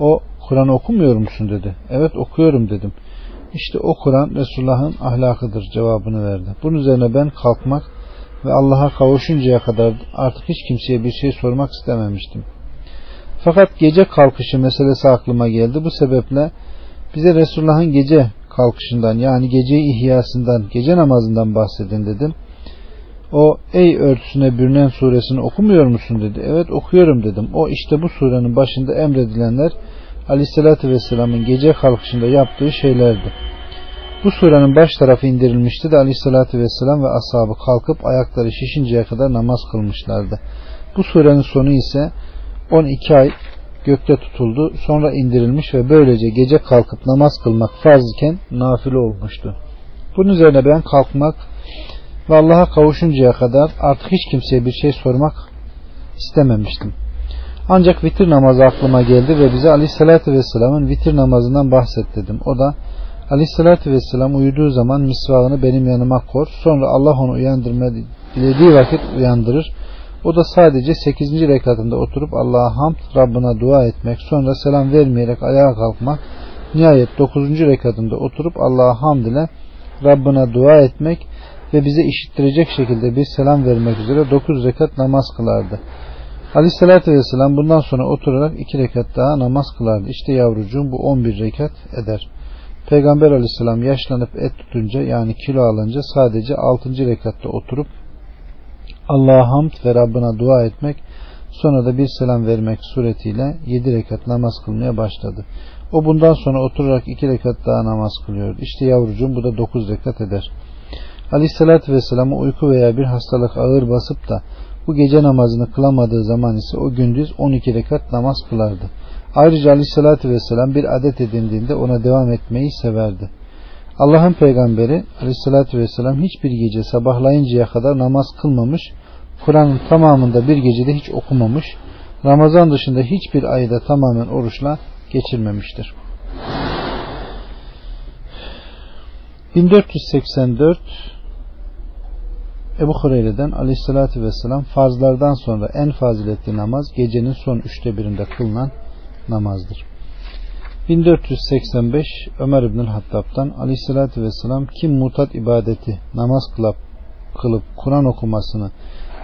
[SPEAKER 1] O Kur'an okumuyor musun dedi. Evet okuyorum dedim. İşte o Kur'an Resulullah'ın ahlakıdır cevabını verdi. Bunun üzerine ben kalkmak ve Allah'a kavuşuncaya kadar artık hiç kimseye bir şey sormak istememiştim. Fakat gece kalkışı meselesi aklıma geldi. Bu sebeple bize Resulullah'ın gece kalkışından yani gece ihyasından, gece namazından bahsedin dedim. O ey örtüsüne bürünen suresini okumuyor musun dedi. Evet okuyorum dedim. O işte bu surenin başında emredilenler Aleyhisselatü Vesselam'ın gece kalkışında yaptığı şeylerdi. Bu surenin baş tarafı indirilmişti de aleyhissalatü vesselam ve ashabı kalkıp ayakları şişinceye kadar namaz kılmışlardı. Bu surenin sonu ise 12 ay gökte tutuldu. Sonra indirilmiş ve böylece gece kalkıp namaz kılmak farz iken nafile olmuştu. Bunun üzerine ben kalkmak ve Allah'a kavuşuncaya kadar artık hiç kimseye bir şey sormak istememiştim. Ancak vitir namazı aklıma geldi ve bize Aleyhisselatü Vesselam'ın vitir namazından bahset dedim. O da Aleyhissalatü vesselam uyuduğu zaman misvağını benim yanıma kor. Sonra Allah onu uyandırma dilediği vakit uyandırır. O da sadece 8. rekatında oturup Allah'a hamd, Rabbına dua etmek, sonra selam vermeyerek ayağa kalkmak, nihayet 9. rekatında oturup Allah'a hamd ile Rabbına dua etmek ve bize işittirecek şekilde bir selam vermek üzere 9 rekat namaz kılardı. Aleyhissalatü vesselam bundan sonra oturarak 2 rekat daha namaz kılardı. İşte yavrucuğum bu 11 rekat eder. Peygamber aleyhisselam yaşlanıp et tutunca yani kilo alınca sadece 6. rekatta oturup Allah'a hamd ve Rabbına dua etmek sonra da bir selam vermek suretiyle 7 rekat namaz kılmaya başladı. O bundan sonra oturarak 2 rekat daha namaz kılıyordu. İşte yavrucuğum bu da 9 rekat eder. Aleyhissalatü Vesselam'a uyku veya bir hastalık ağır basıp da bu gece namazını kılamadığı zaman ise o gündüz 12 rekat namaz kılardı. Ayrıca aleyhissalatü vesselam bir adet edindiğinde ona devam etmeyi severdi. Allah'ın peygamberi aleyhissalatü vesselam hiçbir gece sabahlayıncaya kadar namaz kılmamış, Kur'an'ın tamamında bir gecede hiç okumamış, Ramazan dışında hiçbir ayda tamamen oruçla geçirmemiştir. 1484 Ebu Hureyre'den aleyhissalatü vesselam farzlardan sonra en faziletli namaz gecenin son üçte birinde kılınan namazdır. 1485 Ömer İbnül Hattab'dan aleyhissalatü vesselam kim mutat ibadeti namaz kılıp, kılıp Kur'an okumasını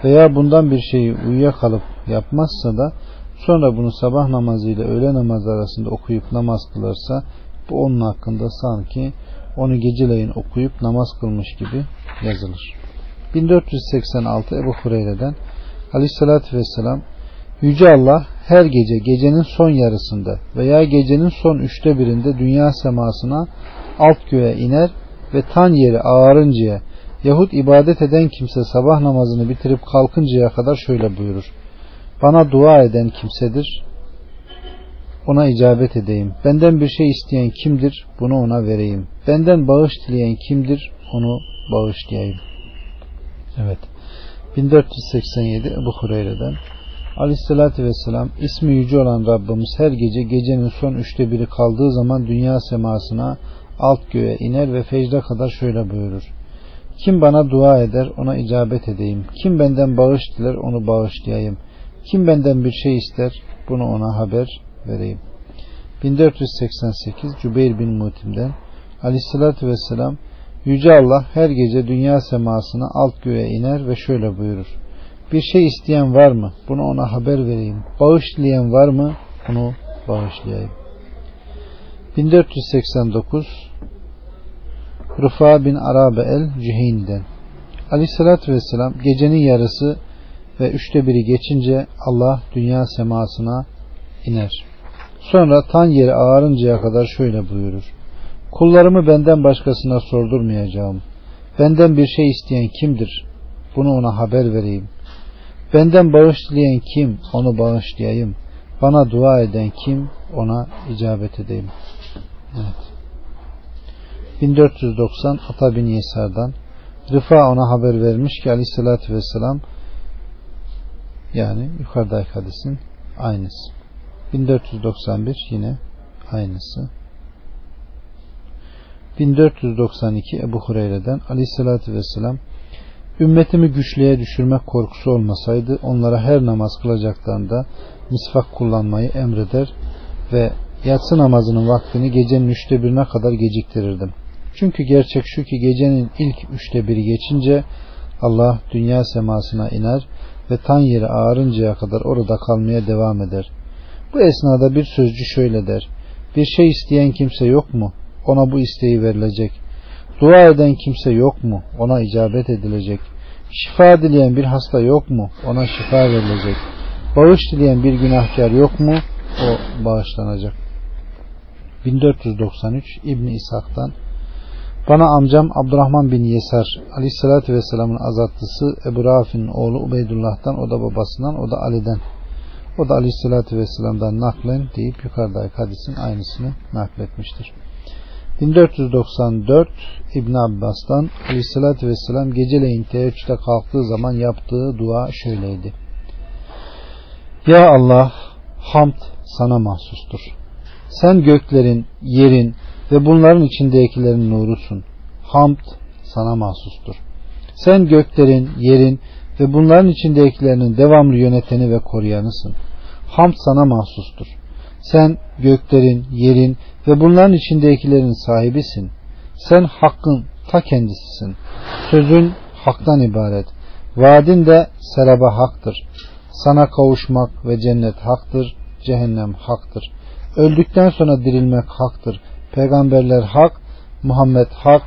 [SPEAKER 1] veya bundan bir şeyi uyuyakalıp yapmazsa da sonra bunu sabah namazı ile öğle namazı arasında okuyup namaz kılarsa bu onun hakkında sanki onu geceleyin okuyup namaz kılmış gibi yazılır. 1486 Ebu Hureyre'den Aleyhisselatü Vesselam Yüce Allah her gece gecenin son yarısında veya gecenin son üçte birinde dünya semasına alt göğe iner ve tan yeri ağarıncaya yahut ibadet eden kimse sabah namazını bitirip kalkıncaya kadar şöyle buyurur. Bana dua eden kimsedir. Ona icabet edeyim. Benden bir şey isteyen kimdir? Bunu ona vereyim. Benden bağış dileyen kimdir? Onu bağışlayayım. Evet. 1487 Ebu Hureyre'den Aleyhisselatü Vesselam ismi yüce olan Rabbimiz her gece gecenin son üçte biri kaldığı zaman dünya semasına alt göğe iner ve fecre kadar şöyle buyurur. Kim bana dua eder ona icabet edeyim. Kim benden bağış diler onu bağışlayayım. Kim benden bir şey ister bunu ona haber vereyim. 1488 Cübeyr bin Mutim'den Aleyhisselatü Vesselam Yüce Allah her gece dünya semasına alt göğe iner ve şöyle buyurur. Bir şey isteyen var mı? Bunu ona haber vereyim. Bağışlayan var mı? Onu bağışlayayım. 1489 Rıfa bin Arabe el Cüheyn'den Aleyhissalatü Vesselam gecenin yarısı ve üçte biri geçince Allah dünya semasına iner. Sonra tan yeri ağarıncaya kadar şöyle buyurur. Kullarımı benden başkasına sordurmayacağım. Benden bir şey isteyen kimdir? Bunu ona haber vereyim. Benden bağışlayan kim? Onu bağışlayayım. Bana dua eden kim? Ona icabet edeyim. Evet. 1490 Ata bin Yesar'dan Rıfa ona haber vermiş ki aleyhissalatü vesselam yani yukarıdaki hadisin aynısı. 1491 yine aynısı. 1492 Ebu Hureyre'den aleyhissalatü vesselam ümmetimi güçlüğe düşürmek korkusu olmasaydı onlara her namaz kılacaklarında misvak kullanmayı emreder ve yatsı namazının vaktini gecenin üçte birine kadar geciktirirdim. Çünkü gerçek şu ki gecenin ilk üçte biri geçince Allah dünya semasına iner ve tan yeri ağarıncaya kadar orada kalmaya devam eder. Bu esnada bir sözcü şöyle der. Bir şey isteyen kimse yok mu? Ona bu isteği verilecek. Dua eden kimse yok mu? Ona icabet edilecek. Şifa dileyen bir hasta yok mu? Ona şifa verilecek. Bağış dileyen bir günahkar yok mu? O bağışlanacak. 1493 İbni İshak'tan bana amcam Abdurrahman bin Yesar Aleyhisselatü Vesselam'ın azatlısı Ebu Rafi'nin oğlu Ubeydullah'tan o da babasından o da Ali'den o da Aleyhisselatü Vesselam'dan naklen deyip yukarıdaki hadisin aynısını nakletmiştir. 1494 İbn Abbas'tan Aleyhisselatü Vesselam geceleyin teheccüde kalktığı zaman yaptığı dua şöyleydi. Ya Allah hamd sana mahsustur. Sen göklerin, yerin ve bunların içindekilerin nurusun. Hamd sana mahsustur. Sen göklerin, yerin ve bunların içindekilerinin devamlı yöneteni ve koruyanısın. Hamd sana mahsustur. Sen göklerin, yerin ve bunların içindekilerin sahibisin. Sen hakkın ta kendisisin. Sözün haktan ibaret. Vaadin de seraba haktır. Sana kavuşmak ve cennet haktır. Cehennem haktır. Öldükten sonra dirilmek haktır. Peygamberler hak, Muhammed hak.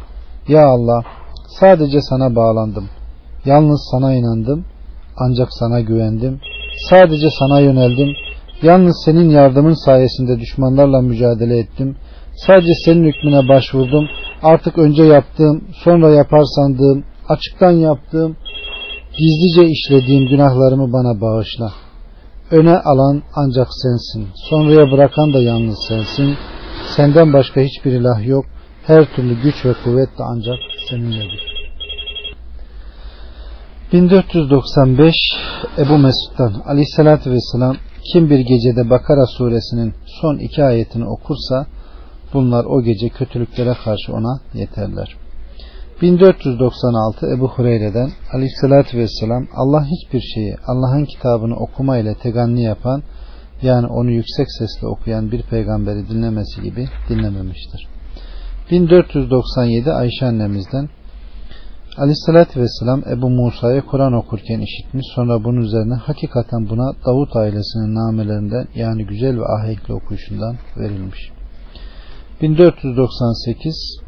[SPEAKER 1] Ya Allah sadece sana bağlandım. Yalnız sana inandım. Ancak sana güvendim. Sadece sana yöneldim. Yalnız senin yardımın sayesinde düşmanlarla mücadele ettim. Sadece senin hükmüne başvurdum. Artık önce yaptığım, sonra yapar sandığım, açıktan yaptığım, gizlice işlediğim günahlarımı bana bağışla. Öne alan ancak sensin. Sonraya bırakan da yalnız sensin. Senden başka hiçbir ilah yok. Her türlü güç ve kuvvet de ancak seninledir. 1495 Ebu Mesud'dan Aleyhisselatü Vesselam kim bir gecede Bakara suresinin son iki ayetini okursa bunlar o gece kötülüklere karşı ona yeterler. 1496 Ebu Hureyre'den Aleyhisselatü Vesselam Allah hiçbir şeyi Allah'ın kitabını okuma ile teganni yapan yani onu yüksek sesle okuyan bir peygamberi dinlemesi gibi dinlememiştir. 1497 Ayşe annemizden Aleyhissalatü Vesselam Ebu Musa'ya Kur'an okurken işitmiş sonra bunun üzerine hakikaten buna Davut ailesinin namelerinden yani güzel ve ahenkli okuyuşundan verilmiş. 1498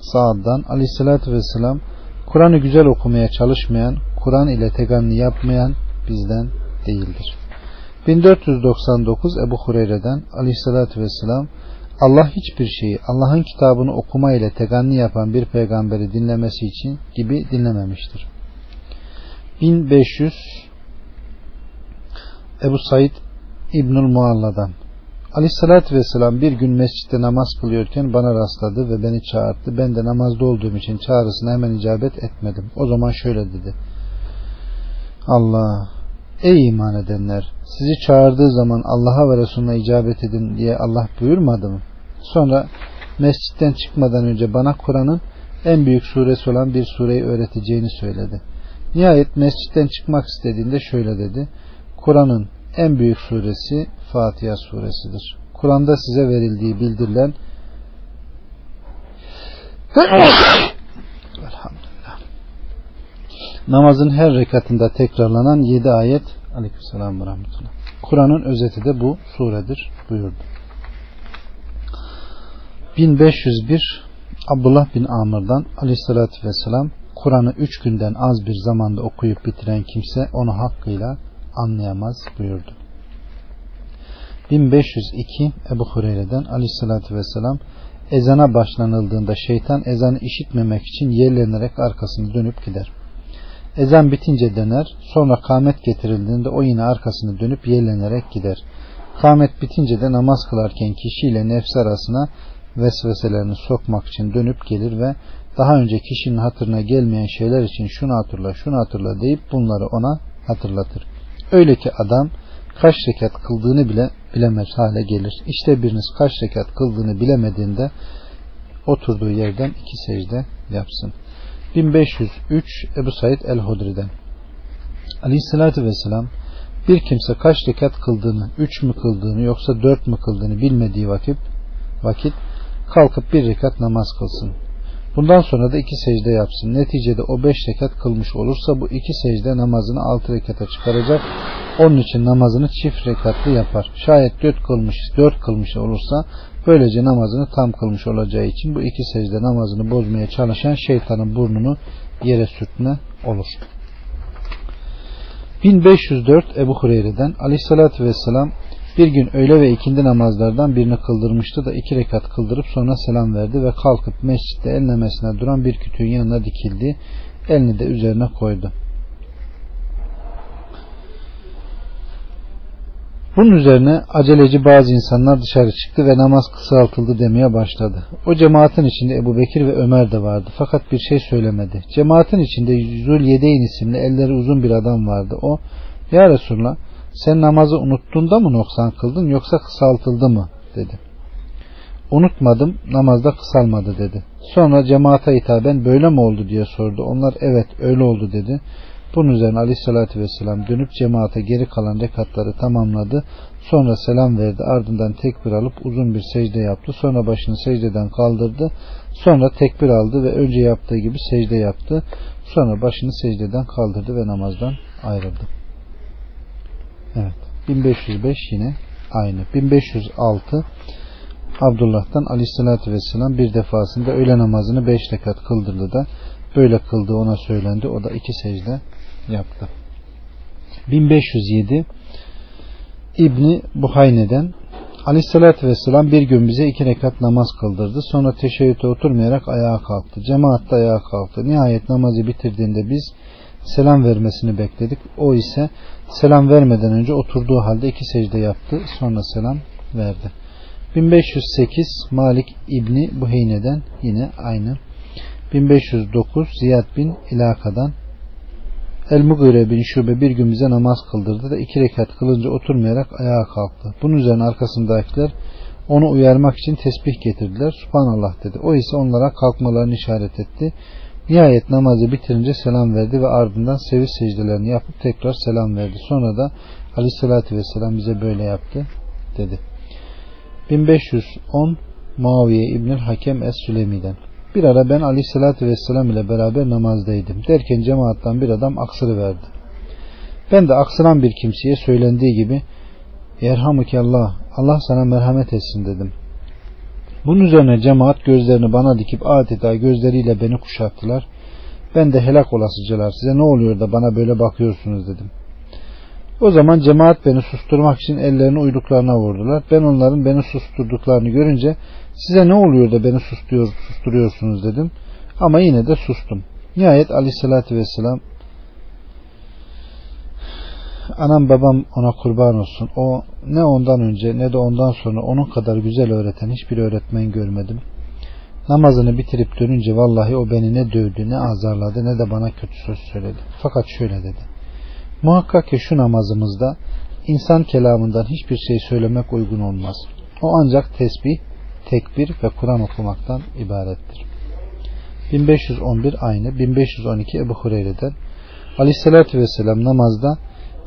[SPEAKER 1] Sa'd'dan Aleyhissalatü Vesselam Kur'an'ı güzel okumaya çalışmayan, Kur'an ile teganni yapmayan bizden değildir. 1499 Ebu Hureyre'den Aleyhissalatü Vesselam Allah hiçbir şeyi Allah'ın kitabını okuma ile teganni yapan bir peygamberi dinlemesi için gibi dinlememiştir. 1500 Ebu Said İbnül Mualla'dan Aleyhissalatü Vesselam bir gün mescitte namaz kılıyorken bana rastladı ve beni çağırdı. Ben de namazda olduğum için çağrısına hemen icabet etmedim. O zaman şöyle dedi. Allah Ey iman edenler sizi çağırdığı zaman Allah'a ve Resulüne icabet edin diye Allah buyurmadı mı? Sonra mescitten çıkmadan önce bana Kur'an'ın en büyük suresi olan bir sureyi öğreteceğini söyledi. Nihayet mescitten çıkmak istediğinde şöyle dedi. Kur'an'ın en büyük suresi Fatiha suresidir. Kur'an'da size verildiği bildirilen Elhamdülillah. Namazın her rekatında tekrarlanan 7 ayet Aleykümselam ve Rahmetullah. Kur'an'ın özeti de bu suredir buyurdu. 1501 Abdullah bin Amr'dan aleyhissalatü vesselam Kur'an'ı üç günden az bir zamanda okuyup bitiren kimse onu hakkıyla anlayamaz buyurdu. 1502 Ebu Hureyre'den aleyhissalatü vesselam ezana başlanıldığında şeytan ezanı işitmemek için yerlenerek arkasını dönüp gider. Ezan bitince döner, sonra kâmet getirildiğinde o yine arkasını dönüp yerlenerek gider. Kâmet bitince de namaz kılarken kişiyle nefs arasına vesveselerini sokmak için dönüp gelir ve daha önce kişinin hatırına gelmeyen şeyler için şunu hatırla şunu hatırla deyip bunları ona hatırlatır. Öyle ki adam kaç rekat kıldığını bile bilemez hale gelir. İşte biriniz kaç rekat kıldığını bilemediğinde oturduğu yerden iki secde yapsın. 1503 Ebu Said el-Hudri'den Aleyhissalatü Vesselam bir kimse kaç rekat kıldığını, üç mü kıldığını yoksa dört mü kıldığını bilmediği vakit, vakit kalkıp bir rekat namaz kılsın. Bundan sonra da iki secde yapsın. Neticede o beş rekat kılmış olursa bu iki secde namazını altı rekata çıkaracak. Onun için namazını çift rekatlı yapar. Şayet dört kılmış, dört kılmış olursa böylece namazını tam kılmış olacağı için bu iki secde namazını bozmaya çalışan şeytanın burnunu yere sürtme olur. 1504 Ebu Hureyre'den Aleyhisselatü Vesselam bir gün öğle ve ikindi namazlardan birini kıldırmıştı da iki rekat kıldırıp sonra selam verdi ve kalkıp mescitte ellemesine duran bir kütüğün yanına dikildi. Elini de üzerine koydu. Bunun üzerine aceleci bazı insanlar dışarı çıktı ve namaz kısaltıldı demeye başladı. O cemaatin içinde Ebu Bekir ve Ömer de vardı fakat bir şey söylemedi. Cemaatin içinde Zülyedeyn isimli elleri uzun bir adam vardı. O, Ya Resulallah sen namazı unuttuğunda mı noksan kıldın yoksa kısaltıldı mı dedi. Unutmadım namazda kısalmadı dedi. Sonra cemaate hitaben böyle mi oldu diye sordu. Onlar evet öyle oldu dedi. Bunun üzerine aleyhissalatü vesselam dönüp cemaate geri kalan rekatları tamamladı. Sonra selam verdi. Ardından tekbir alıp uzun bir secde yaptı. Sonra başını secdeden kaldırdı. Sonra tekbir aldı ve önce yaptığı gibi secde yaptı. Sonra başını secdeden kaldırdı ve namazdan ayrıldı. Evet. 1505 yine aynı. 1506 Abdullah'tan aleyhissalatü vesselam bir defasında öğle namazını 5 rekat kıldırdı da böyle kıldığı ona söylendi. O da iki secde yaptı. 1507 İbni Buhayne'den Aleyhissalatü Vesselam bir gün bize iki rekat namaz kıldırdı. Sonra teşebbüte oturmayarak ayağa kalktı. Cemaat de ayağa kalktı. Nihayet namazı bitirdiğinde biz selam vermesini bekledik. O ise selam vermeden önce oturduğu halde iki secde yaptı. Sonra selam verdi. 1508 Malik İbni Buheyne'den yine aynı. 1509 Ziyad bin İlaka'dan El-Mugire bin Şube bir gün bize namaz kıldırdı da iki rekat kılınca oturmayarak ayağa kalktı. Bunun üzerine arkasındakiler onu uyarmak için tesbih getirdiler. Subhanallah dedi. O ise onlara kalkmalarını işaret etti. Nihayet namazı bitirince selam verdi ve ardından seviş secdelerini yapıp tekrar selam verdi. Sonra da aleyhissalatü vesselam bize böyle yaptı dedi. 1510 Muaviye İbnül Hakem Es-Sülemi'den bir ara ben aleyhissalatü vesselam ile beraber namazdaydım. Derken cemaattan bir adam aksırıverdi. Ben de aksıran bir kimseye söylendiği gibi Yerhamukallah Allah sana merhamet etsin dedim. Bunun üzerine cemaat gözlerini bana dikip adeta gözleriyle beni kuşattılar. Ben de helak olasıcılar size ne oluyor da bana böyle bakıyorsunuz dedim. O zaman cemaat beni susturmak için ellerini uyduklarına vurdular. Ben onların beni susturduklarını görünce size ne oluyor da beni susturuyor, susturuyorsunuz dedim. Ama yine de sustum. Nihayet aleyhissalatü vesselam anam babam ona kurban olsun. O ne ondan önce ne de ondan sonra onun kadar güzel öğreten hiçbir öğretmen görmedim. Namazını bitirip dönünce vallahi o beni ne dövdü ne azarladı ne de bana kötü söz söyledi. Fakat şöyle dedi. Muhakkak ki şu namazımızda insan kelamından hiçbir şey söylemek uygun olmaz. O ancak tesbih, tekbir ve Kur'an okumaktan ibarettir. 1511 aynı 1512 Ebu Hureyre'den Aleyhisselatü Vesselam namazda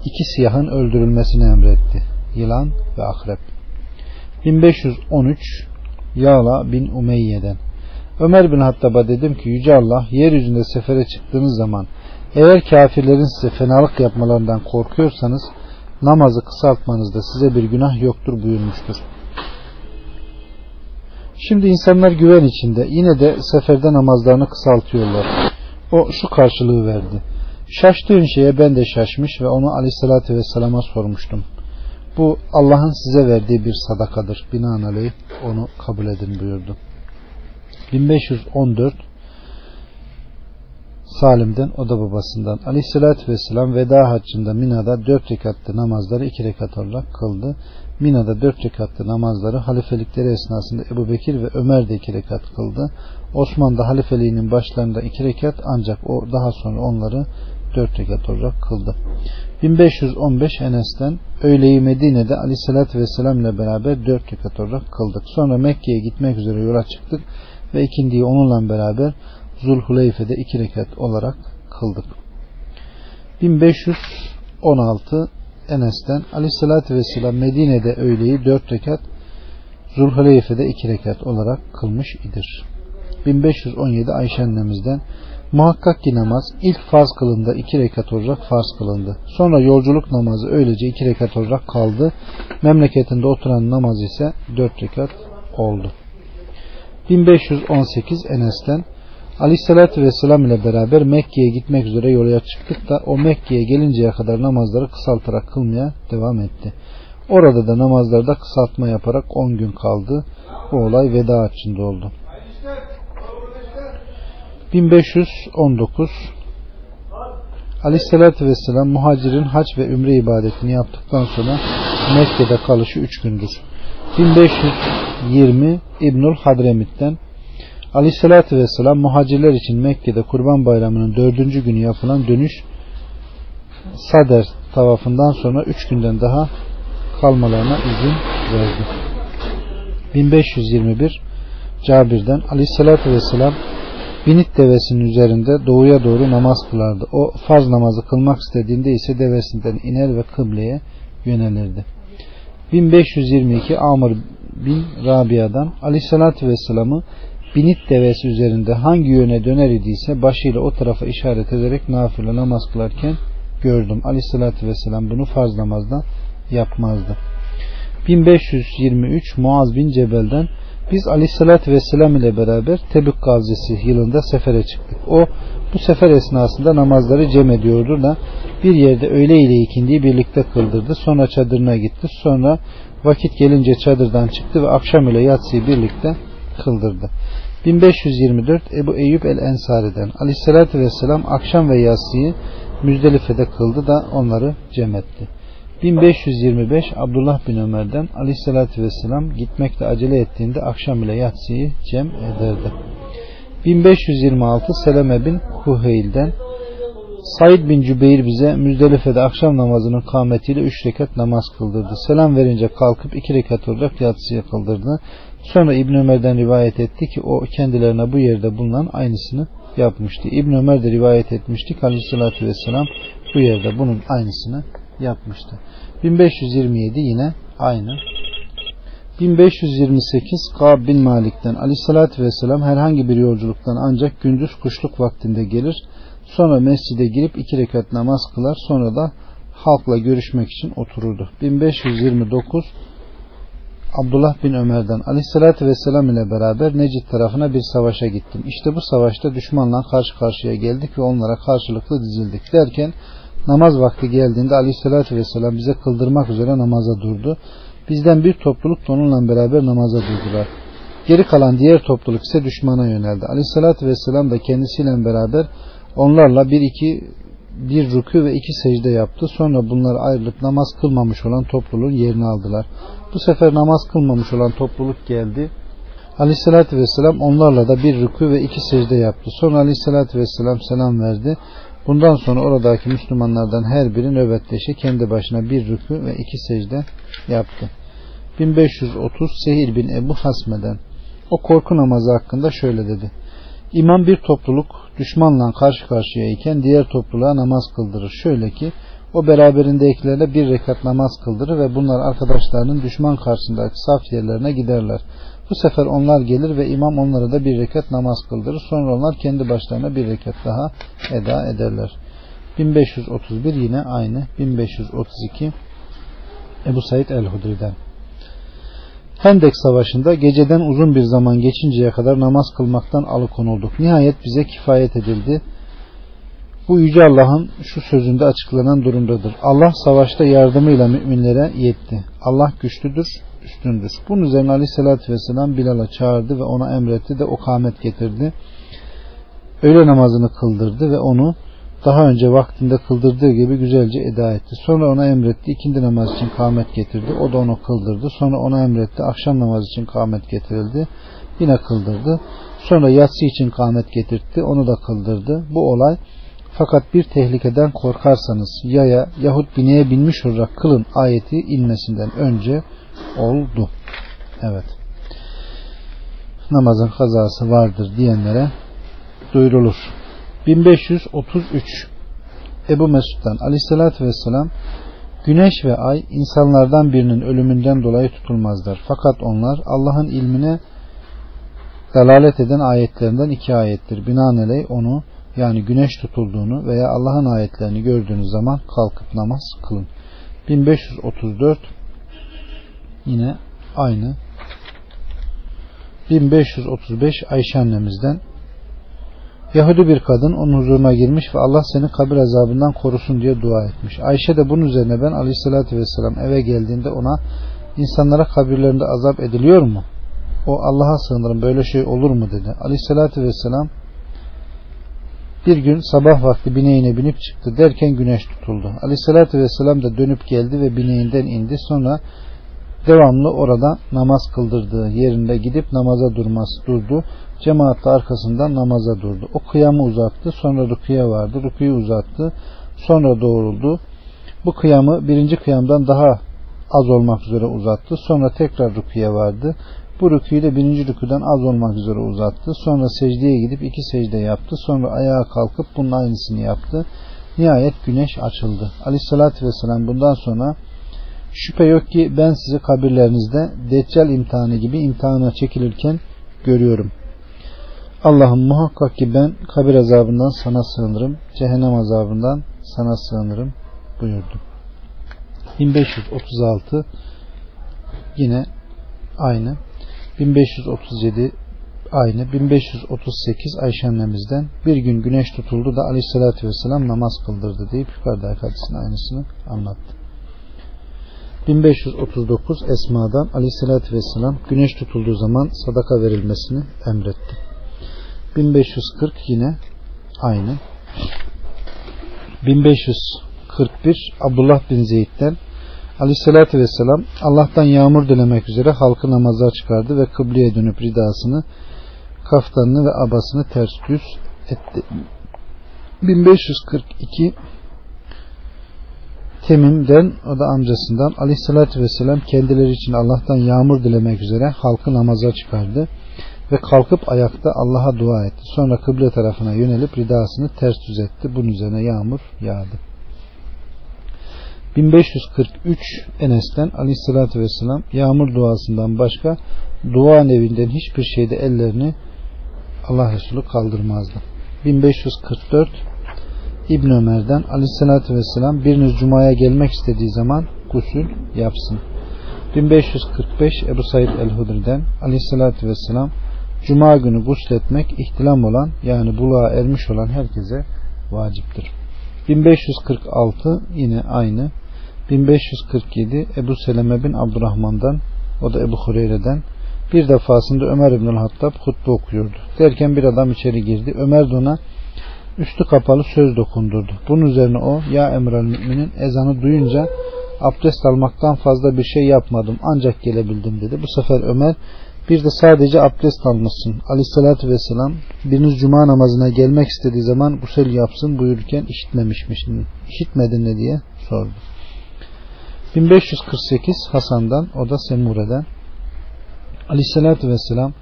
[SPEAKER 1] iki siyahın öldürülmesini emretti. Yılan ve akrep. 1513 Yağla bin Umeyye'den Ömer bin Hattab'a dedim ki Yüce Allah yeryüzünde sefere çıktığınız zaman eğer kafirlerin size fenalık yapmalarından korkuyorsanız namazı kısaltmanızda size bir günah yoktur buyurmuştur. Şimdi insanlar güven içinde yine de seferde namazlarını kısaltıyorlar. O şu karşılığı verdi. Şaştığın şeye ben de şaşmış ve onu aleyhissalatü vesselama sormuştum. Bu Allah'ın size verdiği bir sadakadır. Binaenaleyh onu kabul edin buyurdu. 1514 Salim'den o da babasından Aleyhisselatü Vesselam veda haccında Mina'da dört rekatlı namazları iki rekat olarak kıldı. Mina'da dört rekatlı namazları halifelikleri esnasında Ebu Bekir ve Ömer de iki rekat kıldı. Osman da halifeliğinin başlarında iki rekat ancak o daha sonra onları dört rekat olarak kıldı. 1515 Enes'ten öğleyi Medine'de Aleyhisselatü Vesselam ile beraber dört rekat olarak kıldık. Sonra Mekke'ye gitmek üzere yola çıktık ve ikindiyi onunla beraber Zulhuleyfe'de iki rekat olarak kıldık. 1516 Enes'ten Aleyhisselatü Vesselam Medine'de öğleyi dört rekat Zulhuleyfe'de iki rekat olarak kılmış idir. 1517 Ayşe annemizden Muhakkak ki namaz ilk farz kılında iki rekat olarak farz kılındı. Sonra yolculuk namazı öylece iki rekat olarak kaldı. Memleketinde oturan namaz ise dört rekat oldu. 1518 Enes'ten Aleyhisselatü Vesselam ile beraber Mekke'ye gitmek üzere yola çıktık da o Mekke'ye gelinceye kadar namazları kısaltarak kılmaya devam etti. Orada da namazlarda kısaltma yaparak 10 gün kaldı. Bu olay veda açında oldu. 1519 Aleyhisselatü Vesselam muhacirin hac ve ümre ibadetini yaptıktan sonra Mekke'de kalışı 3 gündür. 1520 İbnül Hadremit'ten Aleyhisselatü Vesselam muhacirler için Mekke'de Kurban Bayramı'nın dördüncü günü yapılan dönüş Sader tavafından sonra üç günden daha kalmalarına izin verdi. 1521 Cabir'den Aleyhisselatü Vesselam binit devesinin üzerinde doğuya doğru namaz kılardı. O farz namazı kılmak istediğinde ise devesinden iner ve kıbleye yönelirdi. 1522 Amr bin Rabia'dan Aleyhisselatü Vesselam'ı binit devesi üzerinde hangi yöne döner idiyse başıyla o tarafa işaret ederek nafile namaz kılarken gördüm. Aleyhissalatü vesselam bunu farz namazda yapmazdı. 1523 Muaz bin Cebel'den biz Aleyhisselatü Vesselam ile beraber Tebük gazisi yılında sefere çıktık. O bu sefer esnasında namazları cem ediyordu da bir yerde öğle ile ikindiyi birlikte kıldırdı. Sonra çadırına gitti. Sonra vakit gelince çadırdan çıktı ve akşam ile yatsıyı birlikte kıldırdı. 1524 Ebu Eyyub el-Ensari'den Aleyhisselatü Vesselam akşam ve yatsıyı Müzdelife'de kıldı da onları cem etti. 1525 Abdullah bin Ömer'den aleyhissalatü vesselam gitmekte acele ettiğinde akşam ile yatsıyı cem ederdi. 1526 Seleme bin Kuheyl'den Said bin Cübeyr bize Müzdelife'de akşam namazının kâmetiyle 3 rekat namaz kıldırdı. Selam verince kalkıp 2 rekat olarak yatsıya kıldırdı. Sonra İbn Ömer'den rivayet etti ki o kendilerine bu yerde bulunan aynısını yapmıştı. İbn Ömer de rivayet etmişti ki aleyhissalatü vesselam bu yerde bunun aynısını yapmıştı. 1527 yine aynı. 1528 Kab bin Malik'ten aleyhissalatü vesselam herhangi bir yolculuktan ancak gündüz kuşluk vaktinde gelir. Sonra mescide girip iki rekat namaz kılar. Sonra da halkla görüşmek için otururdu. 1529 Abdullah bin Ömer'den aleyhissalatü vesselam ile beraber Necid tarafına bir savaşa gittim. İşte bu savaşta düşmanla karşı karşıya geldik ve onlara karşılıklı dizildik derken namaz vakti geldiğinde aleyhissalatü vesselam bize kıldırmak üzere namaza durdu. Bizden bir topluluk da onunla beraber namaza durdular. Geri kalan diğer topluluk ise düşmana yöneldi. Aleyhissalatü vesselam da kendisiyle beraber onlarla bir iki bir rükü ve iki secde yaptı. Sonra bunları ayrılıp namaz kılmamış olan topluluğun yerini aldılar. Bu sefer namaz kılmamış olan topluluk geldi. Aleyhissalatü vesselam onlarla da bir rükü ve iki secde yaptı. Sonra aleyhissalatü vesselam selam verdi. Bundan sonra oradaki Müslümanlardan her biri nöbetleşe kendi başına bir rükü ve iki secde yaptı. 1530 Sehil bin Ebu Hasme'den o korku namazı hakkında şöyle dedi. İmam bir topluluk düşmanla karşı karşıya iken diğer topluluğa namaz kıldırır. Şöyle ki o beraberindekilerle bir rekat namaz kıldırır ve bunlar arkadaşlarının düşman karşısındaki saf yerlerine giderler. Bu sefer onlar gelir ve imam onlara da bir rekat namaz kıldırır. Sonra onlar kendi başlarına bir rekat daha eda ederler. 1531 yine aynı. 1532 Ebu Said el-Hudri'den. Hendek Savaşı'nda geceden uzun bir zaman geçinceye kadar namaz kılmaktan alıkonulduk. Nihayet bize kifayet edildi. Bu Yüce Allah'ın şu sözünde açıklanan durumdadır. Allah savaşta yardımıyla müminlere yetti. Allah güçlüdür, üstündür. Bunun üzerine Aleyhisselatü Vesselam Bilal'a çağırdı ve ona emretti de o kamet getirdi. Öğle namazını kıldırdı ve onu daha önce vaktinde kıldırdığı gibi güzelce eda etti. Sonra ona emretti ikindi namaz için kâmet getirdi. O da onu kıldırdı. Sonra ona emretti akşam namaz için kâmet getirildi. Yine kıldırdı. Sonra yatsı için kâmet getirtti. Onu da kıldırdı. Bu olay fakat bir tehlikeden korkarsanız yaya yahut bineye binmiş olarak kılın ayeti inmesinden önce oldu. Evet. Namazın kazası vardır diyenlere duyurulur. 1533 Ebu Mesud'dan aleyhissalatü vesselam Güneş ve ay insanlardan birinin ölümünden dolayı tutulmazlar. Fakat onlar Allah'ın ilmine dalalet eden ayetlerinden iki ayettir. Binaenaleyh onu yani güneş tutulduğunu veya Allah'ın ayetlerini gördüğünüz zaman kalkıp namaz kılın. 1534 yine aynı 1535 Ayşe annemizden Yahudi bir kadın onun huzuruna girmiş ve Allah seni kabir azabından korusun diye dua etmiş. Ayşe de bunun üzerine ben aleyhissalatü vesselam eve geldiğinde ona insanlara kabirlerinde azap ediliyor mu? O Allah'a sığınırım böyle şey olur mu dedi. Aleyhissalatü vesselam bir gün sabah vakti bineğine binip çıktı derken güneş tutuldu. Aleyhissalatü vesselam da dönüp geldi ve bineğinden indi. Sonra devamlı orada namaz kıldırdığı yerinde gidip namaza durması durdu. Cemaat arkasından namaza durdu. O kıyamı uzattı. Sonra rüküye vardı. Rüküyü uzattı. Sonra doğruldu. Bu kıyamı birinci kıyamdan daha az olmak üzere uzattı. Sonra tekrar rüküye vardı. Bu rüküyü de birinci rüküden az olmak üzere uzattı. Sonra secdeye gidip iki secde yaptı. Sonra ayağa kalkıp bunun aynısını yaptı. Nihayet güneş açıldı. Aleyhissalatü vesselam bundan sonra şüphe yok ki ben sizi kabirlerinizde deccal imtihanı gibi imtihana çekilirken görüyorum. Allah'ım muhakkak ki ben kabir azabından sana sığınırım, cehennem azabından sana sığınırım buyurdu. 1536 yine aynı. 1537 aynı. 1538 Ayşe annemizden bir gün güneş tutuldu da aleyhissalatü vesselam namaz kıldırdı deyip yukarıdaki hadisin aynısını anlattı. 1539 Esma'dan aleyhissalatü vesselam güneş tutulduğu zaman sadaka verilmesini emretti. 1540 yine aynı. 1541 Abdullah bin Zeyd'den Aleyhisselatü Vesselam Allah'tan yağmur dilemek üzere halkı namaza çıkardı ve kıbleye dönüp ridasını, kaftanını ve abasını ters düz etti. 1542 Temim'den o da amcasından Aleyhisselatü Vesselam kendileri için Allah'tan yağmur dilemek üzere halkı namaza çıkardı ve kalkıp ayakta Allah'a dua etti. Sonra kıble tarafına yönelip ridasını ters düz etti. Bunun üzerine yağmur yağdı. 1543 Enes'ten Aleyhisselatü Vesselam yağmur duasından başka dua nevinden hiçbir şeyde ellerini Allah Resulü kaldırmazdı. 1544 İbn Ömer'den Aleyhisselatü Vesselam biriniz Cuma'ya gelmek istediği zaman gusül yapsın. 1545 Ebu Said el-Hudri'den Aleyhisselatü Vesselam Cuma günü gusletmek ihtilam olan yani buluğa ermiş olan herkese vaciptir. 1546 yine aynı. 1547 Ebu Seleme bin Abdurrahman'dan o da Ebu Hureyre'den bir defasında Ömer bin Hattab hutbe okuyordu. Derken bir adam içeri girdi. Ömer de ona üstü kapalı söz dokundurdu. Bunun üzerine o ya emrel müminin ezanı duyunca abdest almaktan fazla bir şey yapmadım ancak gelebildim dedi. Bu sefer Ömer bir de sadece abdest almışsın. Aleyhissalatü vesselam biriniz cuma namazına gelmek istediği zaman gusül yapsın buyururken işitmemişmişsin. İşitmedin ne diye sordu. 1548 Hasan'dan o da Semure'den Aleyhissalatü vesselam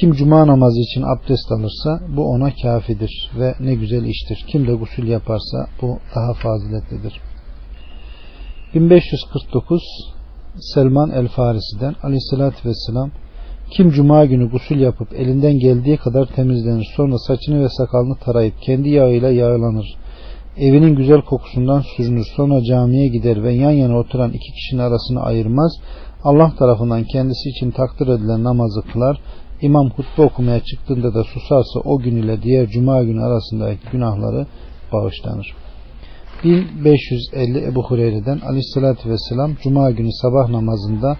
[SPEAKER 1] kim cuma namazı için abdest alırsa bu ona kafidir ve ne güzel iştir. Kim de gusül yaparsa bu daha faziletlidir. 1549 Selman el Farisi'den Aleyhissalatü vesselam kim cuma günü gusül yapıp elinden geldiği kadar temizlenir sonra saçını ve sakalını tarayıp kendi yağıyla yağlanır evinin güzel kokusundan sürünür sonra camiye gider ve yan yana oturan iki kişinin arasını ayırmaz Allah tarafından kendisi için takdir edilen namazı kılar İmam hutbe okumaya çıktığında da susarsa o gün ile diğer cuma günü arasındaki günahları bağışlanır. 1550 Ebu Hureyre'den aleyhissalatü vesselam cuma günü sabah namazında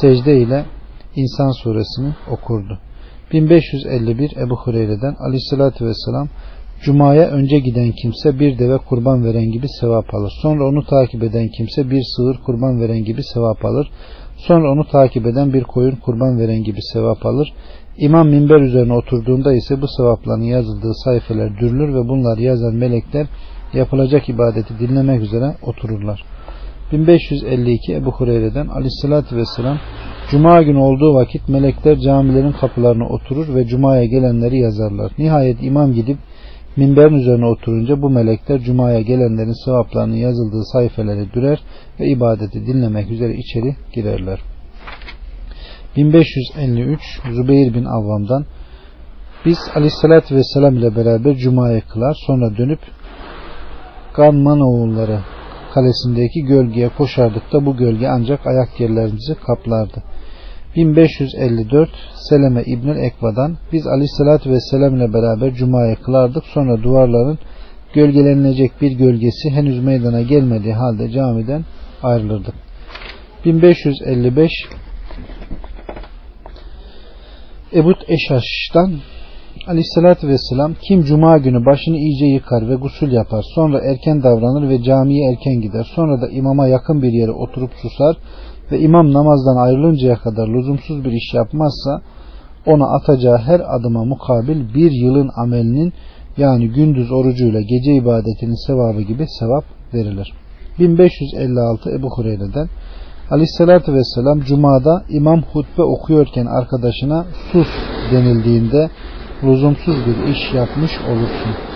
[SPEAKER 1] secde ile İnsan suresini okurdu. 1551 Ebu Hureyre'den aleyhissalatü vesselam Cuma'ya önce giden kimse bir deve kurban veren gibi sevap alır. Sonra onu takip eden kimse bir sığır kurban veren gibi sevap alır. Sonra onu takip eden bir koyun kurban veren gibi sevap alır. İmam minber üzerine oturduğunda ise bu sevapların yazıldığı sayfeler dürülür ve bunlar yazan melekler yapılacak ibadeti dinlemek üzere otururlar. 1552 Ebu Hureyre'den aleyhissalatü vesselam Cuma günü olduğu vakit melekler camilerin kapılarına oturur ve Cuma'ya gelenleri yazarlar. Nihayet imam gidip minberin üzerine oturunca bu melekler Cuma'ya gelenlerin sevaplarının yazıldığı sayfeleri dürer ve ibadeti dinlemek üzere içeri girerler. 1553 Zübeyir bin Avvam'dan biz aleyhissalatü vesselam ile beraber Cuma'ya kılar sonra dönüp Ganman oğulları kalesindeki gölgeye koşardık da bu gölge ancak ayak yerlerimizi kaplardı. 1554 Seleme İbnül Ekva'dan biz aleyhissalatü vesselam ile beraber Cuma'ya kılardık sonra duvarların gölgelenilecek bir gölgesi henüz meydana gelmediği halde camiden ayrılırdık. 1555 Ebut Eşaş'tan Aleyhissalatü Vesselam kim cuma günü başını iyice yıkar ve gusül yapar sonra erken davranır ve camiye erken gider sonra da imama yakın bir yere oturup susar ve imam namazdan ayrılıncaya kadar lüzumsuz bir iş yapmazsa ona atacağı her adıma mukabil bir yılın amelinin yani gündüz orucuyla gece ibadetinin sevabı gibi sevap verilir. 1556 Ebu Hureyre'den Aleyhissalatü Vesselam Cuma'da imam hutbe okuyorken arkadaşına sus denildiğinde lüzumsuz bir iş yapmış olursun.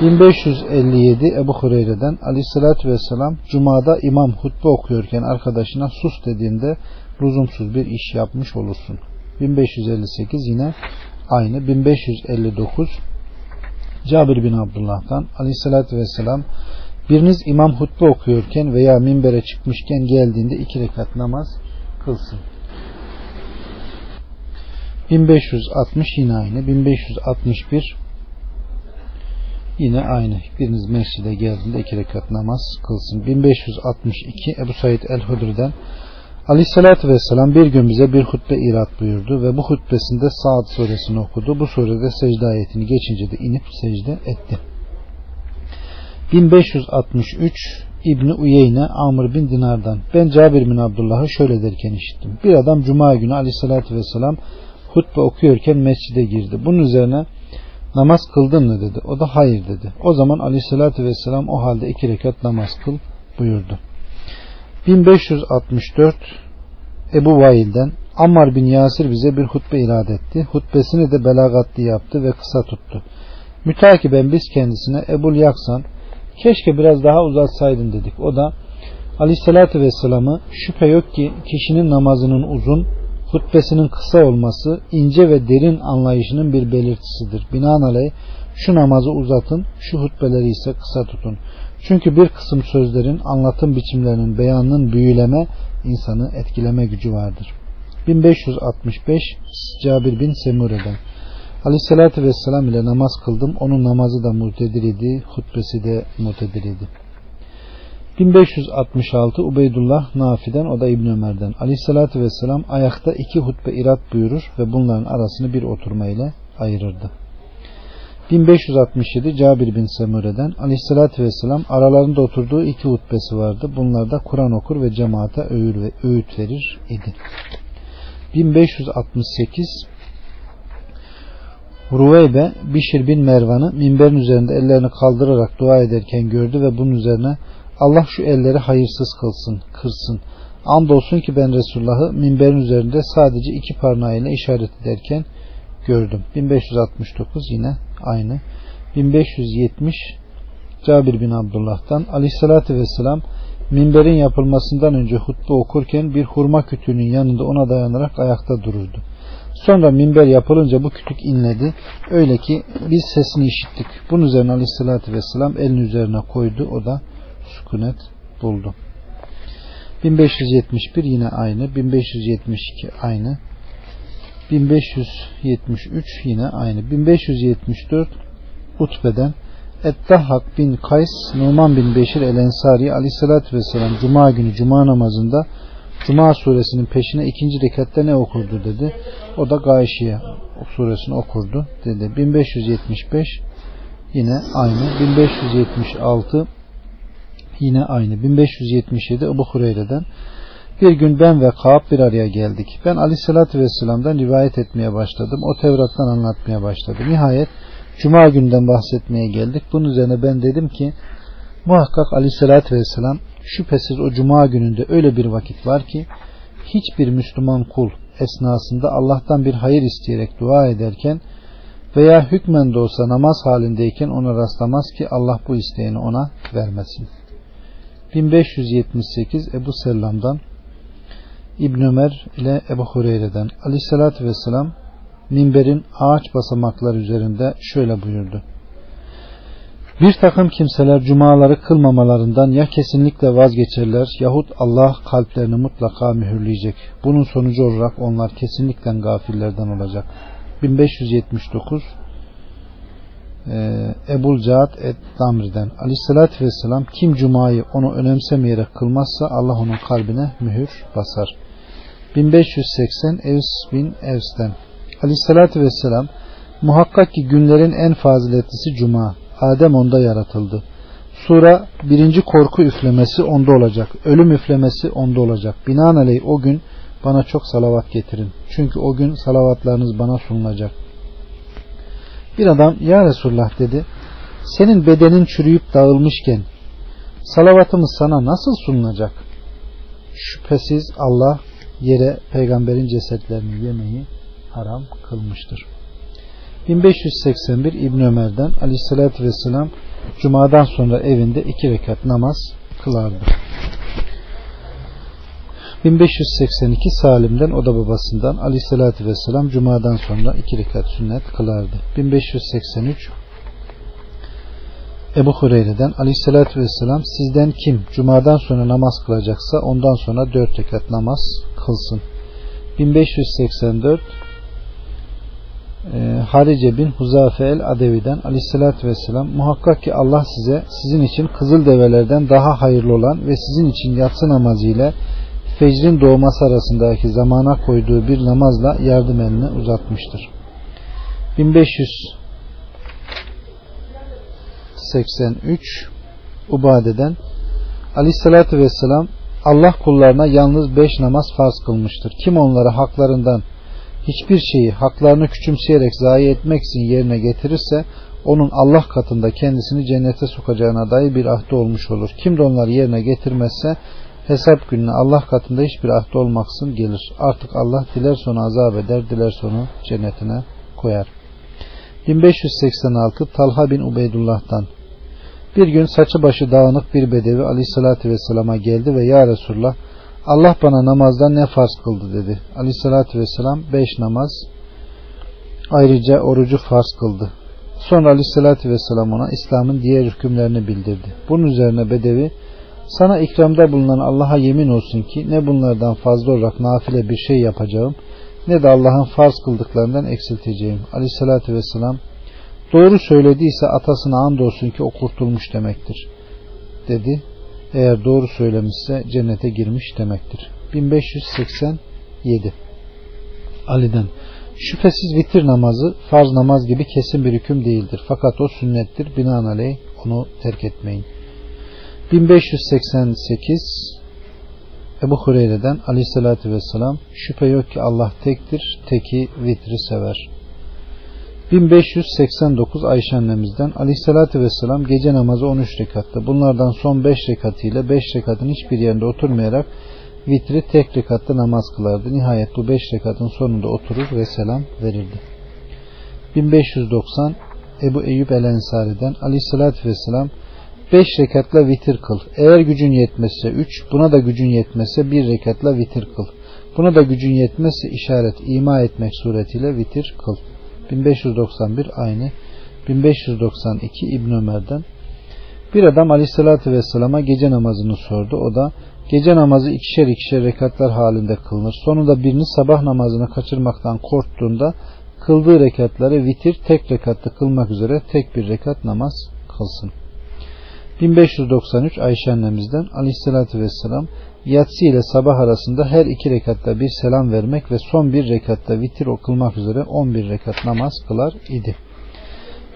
[SPEAKER 1] 1557 Ebu Hureyre'den aleyhissalatü vesselam Cuma'da imam hutbe okuyorken arkadaşına sus dediğinde lüzumsuz bir iş yapmış olursun. 1558 yine aynı. 1559 Cabir bin Abdullah'tan aleyhissalatü vesselam biriniz imam hutbe okuyorken veya minbere çıkmışken geldiğinde iki rekat namaz kılsın. 1560 yine aynı. 1561 yine aynı. Biriniz mescide geldiğinde iki rekat namaz kılsın. 1562 Ebu Said el-Hudri'den Aleyhissalatü Vesselam bir gün bize bir hutbe irat buyurdu ve bu hutbesinde Saad suresini okudu. Bu surede secde ayetini geçince de inip secde etti. 1563 İbni Uyeyne Amr bin Dinar'dan ben Cabir bin Abdullah'ı şöyle derken işittim. Bir adam Cuma günü aleyhissalatü vesselam hutbe okuyorken mescide girdi. Bunun üzerine namaz kıldın mı dedi. O da hayır dedi. O zaman aleyhissalatü vesselam o halde iki rekat namaz kıl buyurdu. 1564 Ebu Vail'den Ammar bin Yasir bize bir hutbe irade etti. Hutbesini de belagatli yaptı ve kısa tuttu. Mütakiben biz kendisine Ebul Yaksan keşke biraz daha uzatsaydın dedik. O da Aleyhisselatü Vesselam'ı şüphe yok ki kişinin namazının uzun, hutbesinin kısa olması ince ve derin anlayışının bir belirtisidir. Binaenaleyh şu namazı uzatın, şu hutbeleri ise kısa tutun. Çünkü bir kısım sözlerin anlatım biçimlerinin beyanının büyüleme, insanı etkileme gücü vardır. 1565 Cabir bin Semure'den Aleyhissalatü Vesselam ile namaz kıldım. Onun namazı da mutedir idi. Hutbesi de mutedir idi. 1566 Ubeydullah Nafi'den o da İbn Ömer'den. Aleyhissalatü Vesselam ayakta iki hutbe irat buyurur ve bunların arasını bir oturma ile ayırırdı. 1567 Cabir bin Semure'den Aleyhissalatü Vesselam aralarında oturduğu iki hutbesi vardı. Bunlarda Kur'an okur ve cemaate öğür ve öğüt verir idi. 1568 Ruveybe Bişir bin Mervan'ı minberin üzerinde ellerini kaldırarak dua ederken gördü ve bunun üzerine Allah şu elleri hayırsız kılsın, kırsın. Andolsun ki ben Resulullah'ı minberin üzerinde sadece iki parmağıyla işaret ederken gördüm. 1569 yine aynı. 1570 Cabir bin Abdullah'tan Aleyhisselatü Vesselam minberin yapılmasından önce hutbe okurken bir hurma kütüğünün yanında ona dayanarak ayakta dururdu. Sonra minber yapılınca bu kütük inledi. Öyle ki biz sesini işittik. Bunun üzerine aleyhissalatü vesselam elini üzerine koydu. O da sükunet buldu. 1571 yine aynı. 1572 aynı. 1573 yine aynı. 1574 Utbe'den Ettahhak bin Kays Numan bin Beşir el Ensari aleyhissalatü vesselam Cuma günü Cuma namazında Cuma suresinin peşine ikinci rekatta ne okurdu dedi. O da Gayşiye suresini okurdu dedi. 1575 yine aynı. 1576 yine aynı. 1577 Ebu Hureyre'den bir gün ben ve Kaab bir araya geldik. Ben Aleyhisselatü Vesselam'dan rivayet etmeye başladım. O Tevrat'tan anlatmaya başladı. Nihayet Cuma günden bahsetmeye geldik. Bunun üzerine ben dedim ki muhakkak Aleyhisselatü Vesselam şüphesiz o Cuma gününde öyle bir vakit var ki hiçbir Müslüman kul esnasında Allah'tan bir hayır isteyerek dua ederken veya hükmen de olsa namaz halindeyken ona rastlamaz ki Allah bu isteğini ona vermesin. 1578 Ebu Sellam'dan İbn Ömer ile Ebu Hureyre'den Aleyhisselatü Vesselam minberin ağaç basamaklar üzerinde şöyle buyurdu. Bir takım kimseler cumaları kılmamalarından ya kesinlikle vazgeçerler yahut Allah kalplerini mutlaka mühürleyecek. Bunun sonucu olarak onlar kesinlikle gafillerden olacak. 1579 e, Ebul Caad et Damri'den Aleyhisselatü Vesselam kim cumayı onu önemsemeyerek kılmazsa Allah onun kalbine mühür basar. 1580 Evs bin Evs'ten Aleyhisselatü Vesselam muhakkak ki günlerin en faziletlisi cuma Adem onda yaratıldı. Sura birinci korku üflemesi onda olacak. Ölüm üflemesi onda olacak. Binaenaleyh o gün bana çok salavat getirin. Çünkü o gün salavatlarınız bana sunulacak. Bir adam ya Resulullah dedi. Senin bedenin çürüyüp dağılmışken salavatımız sana nasıl sunulacak? Şüphesiz Allah yere peygamberin cesetlerini yemeyi haram kılmıştır. 1581 İbn Ömer'den Aleyhisselatü Vesselam Cuma'dan sonra evinde iki rekat namaz kılardı. 1582 Salim'den o da babasından Aleyhisselatü Vesselam Cuma'dan sonra iki rekat sünnet kılardı. 1583 Ebu Hureyre'den Aleyhisselatü Vesselam sizden kim Cuma'dan sonra namaz kılacaksa ondan sonra dört rekat namaz kılsın. 1584 e, Harice bin Huzafe el Adevi'den aleyhissalatü vesselam muhakkak ki Allah size sizin için kızıl develerden daha hayırlı olan ve sizin için yatsı namazı ile fecrin doğması arasındaki zamana koyduğu bir namazla yardım elini uzatmıştır. 1583 Ubade'den Aleyhisselatü Vesselam Allah kullarına yalnız beş namaz farz kılmıştır. Kim onlara haklarından hiçbir şeyi haklarını küçümseyerek zayi etmek için yerine getirirse onun Allah katında kendisini cennete sokacağına dair bir ahdi olmuş olur. Kim de onları yerine getirmezse hesap gününe Allah katında hiçbir ahdi olmaksın gelir. Artık Allah diler sonu azap eder, diler sonu cennetine koyar. 1586 Talha bin Ubeydullah'tan bir gün saçı başı dağınık bir bedevi aleyhissalatü vesselama geldi ve ya Resulullah Allah bana namazdan ne farz kıldı dedi. Aleyhissalatü vesselam beş namaz ayrıca orucu farz kıldı. Sonra aleyhissalatü vesselam ona İslam'ın diğer hükümlerini bildirdi. Bunun üzerine bedevi sana ikramda bulunan Allah'a yemin olsun ki ne bunlardan fazla olarak nafile bir şey yapacağım ne de Allah'ın farz kıldıklarından eksilteceğim. Aleyhissalatü vesselam doğru söylediyse atasına andolsun ki o kurtulmuş demektir dedi. Eğer doğru söylemişse cennete girmiş demektir. 1587 Ali'den Şüphesiz vitir namazı farz namaz gibi kesin bir hüküm değildir. Fakat o sünnettir. Binaenaleyh onu terk etmeyin. 1588 Ebu Hureyre'den aleyhissalatü vesselam şüphe yok ki Allah tektir, teki vitri sever. 1589 Ayşe annemizden aleyhissalatü vesselam gece namazı 13 rekatta. Bunlardan son 5 rekatıyla 5 rekatın hiçbir yerinde oturmayarak vitri tek rekatta namaz kılardı. Nihayet bu 5 rekatın sonunda oturur ve selam verirdi. 1590 Ebu Eyyub el Ensari'den aleyhissalatü vesselam 5 rekatla vitir kıl. Eğer gücün yetmezse 3, buna da gücün yetmezse 1 rekatla vitir kıl. Buna da gücün yetmezse işaret ima etmek suretiyle vitir kıl. 1591 aynı. 1592 İbn Ömer'den bir adam aleyhissalatü vesselama gece namazını sordu. O da gece namazı ikişer ikişer rekatlar halinde kılınır. Sonunda birini sabah namazını kaçırmaktan korktuğunda kıldığı rekatları vitir tek rekatta kılmak üzere tek bir rekat namaz kılsın. 1593 Ayşe annemizden aleyhissalatü vesselam yatsı ile sabah arasında her iki rekatta bir selam vermek ve son bir rekatta vitir okılmak üzere 11 rekat namaz kılar idi.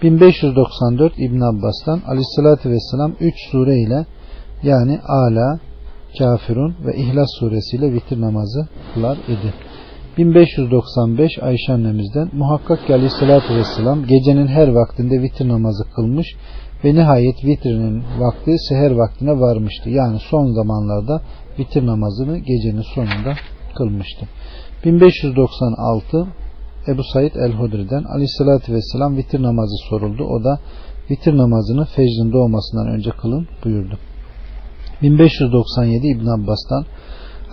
[SPEAKER 1] 1594 İbn Abbas'tan aleyhissalatü vesselam 3 sure ile yani Ala, Kafirun ve İhlas suresiyle vitir namazı kılar idi. 1595 Ayşe annemizden muhakkak ki aleyhissalatü vesselam gecenin her vaktinde vitir namazı kılmış ve nihayet vitrinin vakti seher vaktine varmıştı. Yani son zamanlarda vitir namazını gecenin sonunda kılmıştı. 1596 Ebu Said el-Hudri'den aleyhissalatü vesselam vitir namazı soruldu. O da vitir namazını fecrin doğmasından önce kılın buyurdu. 1597 İbn Abbas'tan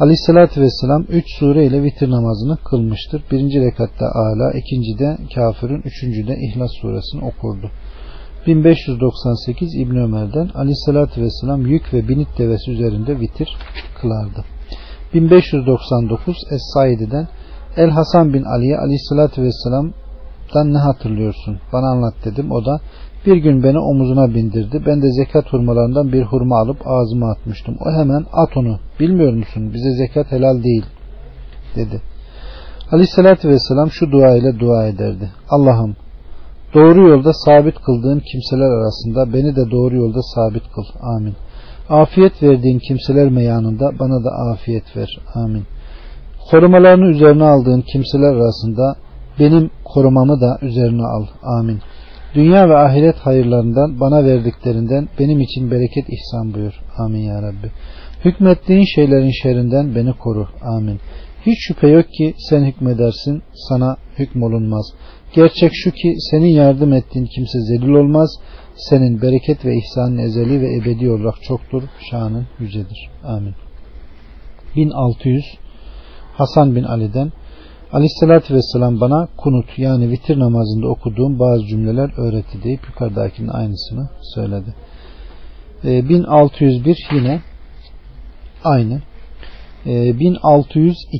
[SPEAKER 1] Aleyhissalatü Vesselam 3 sure ile vitir namazını kılmıştır. Birinci rekatta Ala, ikinci de Kafir'in, üçüncü de İhlas suresini okurdu. 1598 İbn Ömer'den Aleyhissalatü Vesselam yük ve binit devesi üzerinde vitir kılardı. 1599 Es-Saidi'den El Hasan bin Ali'ye Aleyhissalatü Vesselam'dan ne hatırlıyorsun? Bana anlat dedim. O da bir gün beni omuzuna bindirdi. Ben de zekat hurmalarından bir hurma alıp ağzıma atmıştım. O hemen at onu. Bilmiyor musun? Bize zekat helal değil. Dedi. Aleyhissalatü vesselam şu dua ile dua ederdi. Allah'ım doğru yolda sabit kıldığın kimseler arasında beni de doğru yolda sabit kıl. Amin. Afiyet verdiğin kimseler meyanında bana da afiyet ver. Amin. Korumalarını üzerine aldığın kimseler arasında benim korumamı da üzerine al. Amin. Dünya ve ahiret hayırlarından bana verdiklerinden benim için bereket ihsan buyur. Amin ya Rabbi. Hükmettiğin şeylerin şerrinden beni koru. Amin. Hiç şüphe yok ki sen hükmedersin, sana hükmolunmaz. Gerçek şu ki senin yardım ettiğin kimse zelil olmaz. Senin bereket ve ihsanın ezeli ve ebedi olarak çoktur. Şanın yücedir. Amin. 1600 Hasan bin Ali'den Aleyhissalatü Vesselam bana kunut yani vitir namazında okuduğum bazı cümleler öğretti deyip yukarıdakinin aynısını söyledi. E, ee, 1601 yine aynı. E, ee, 1602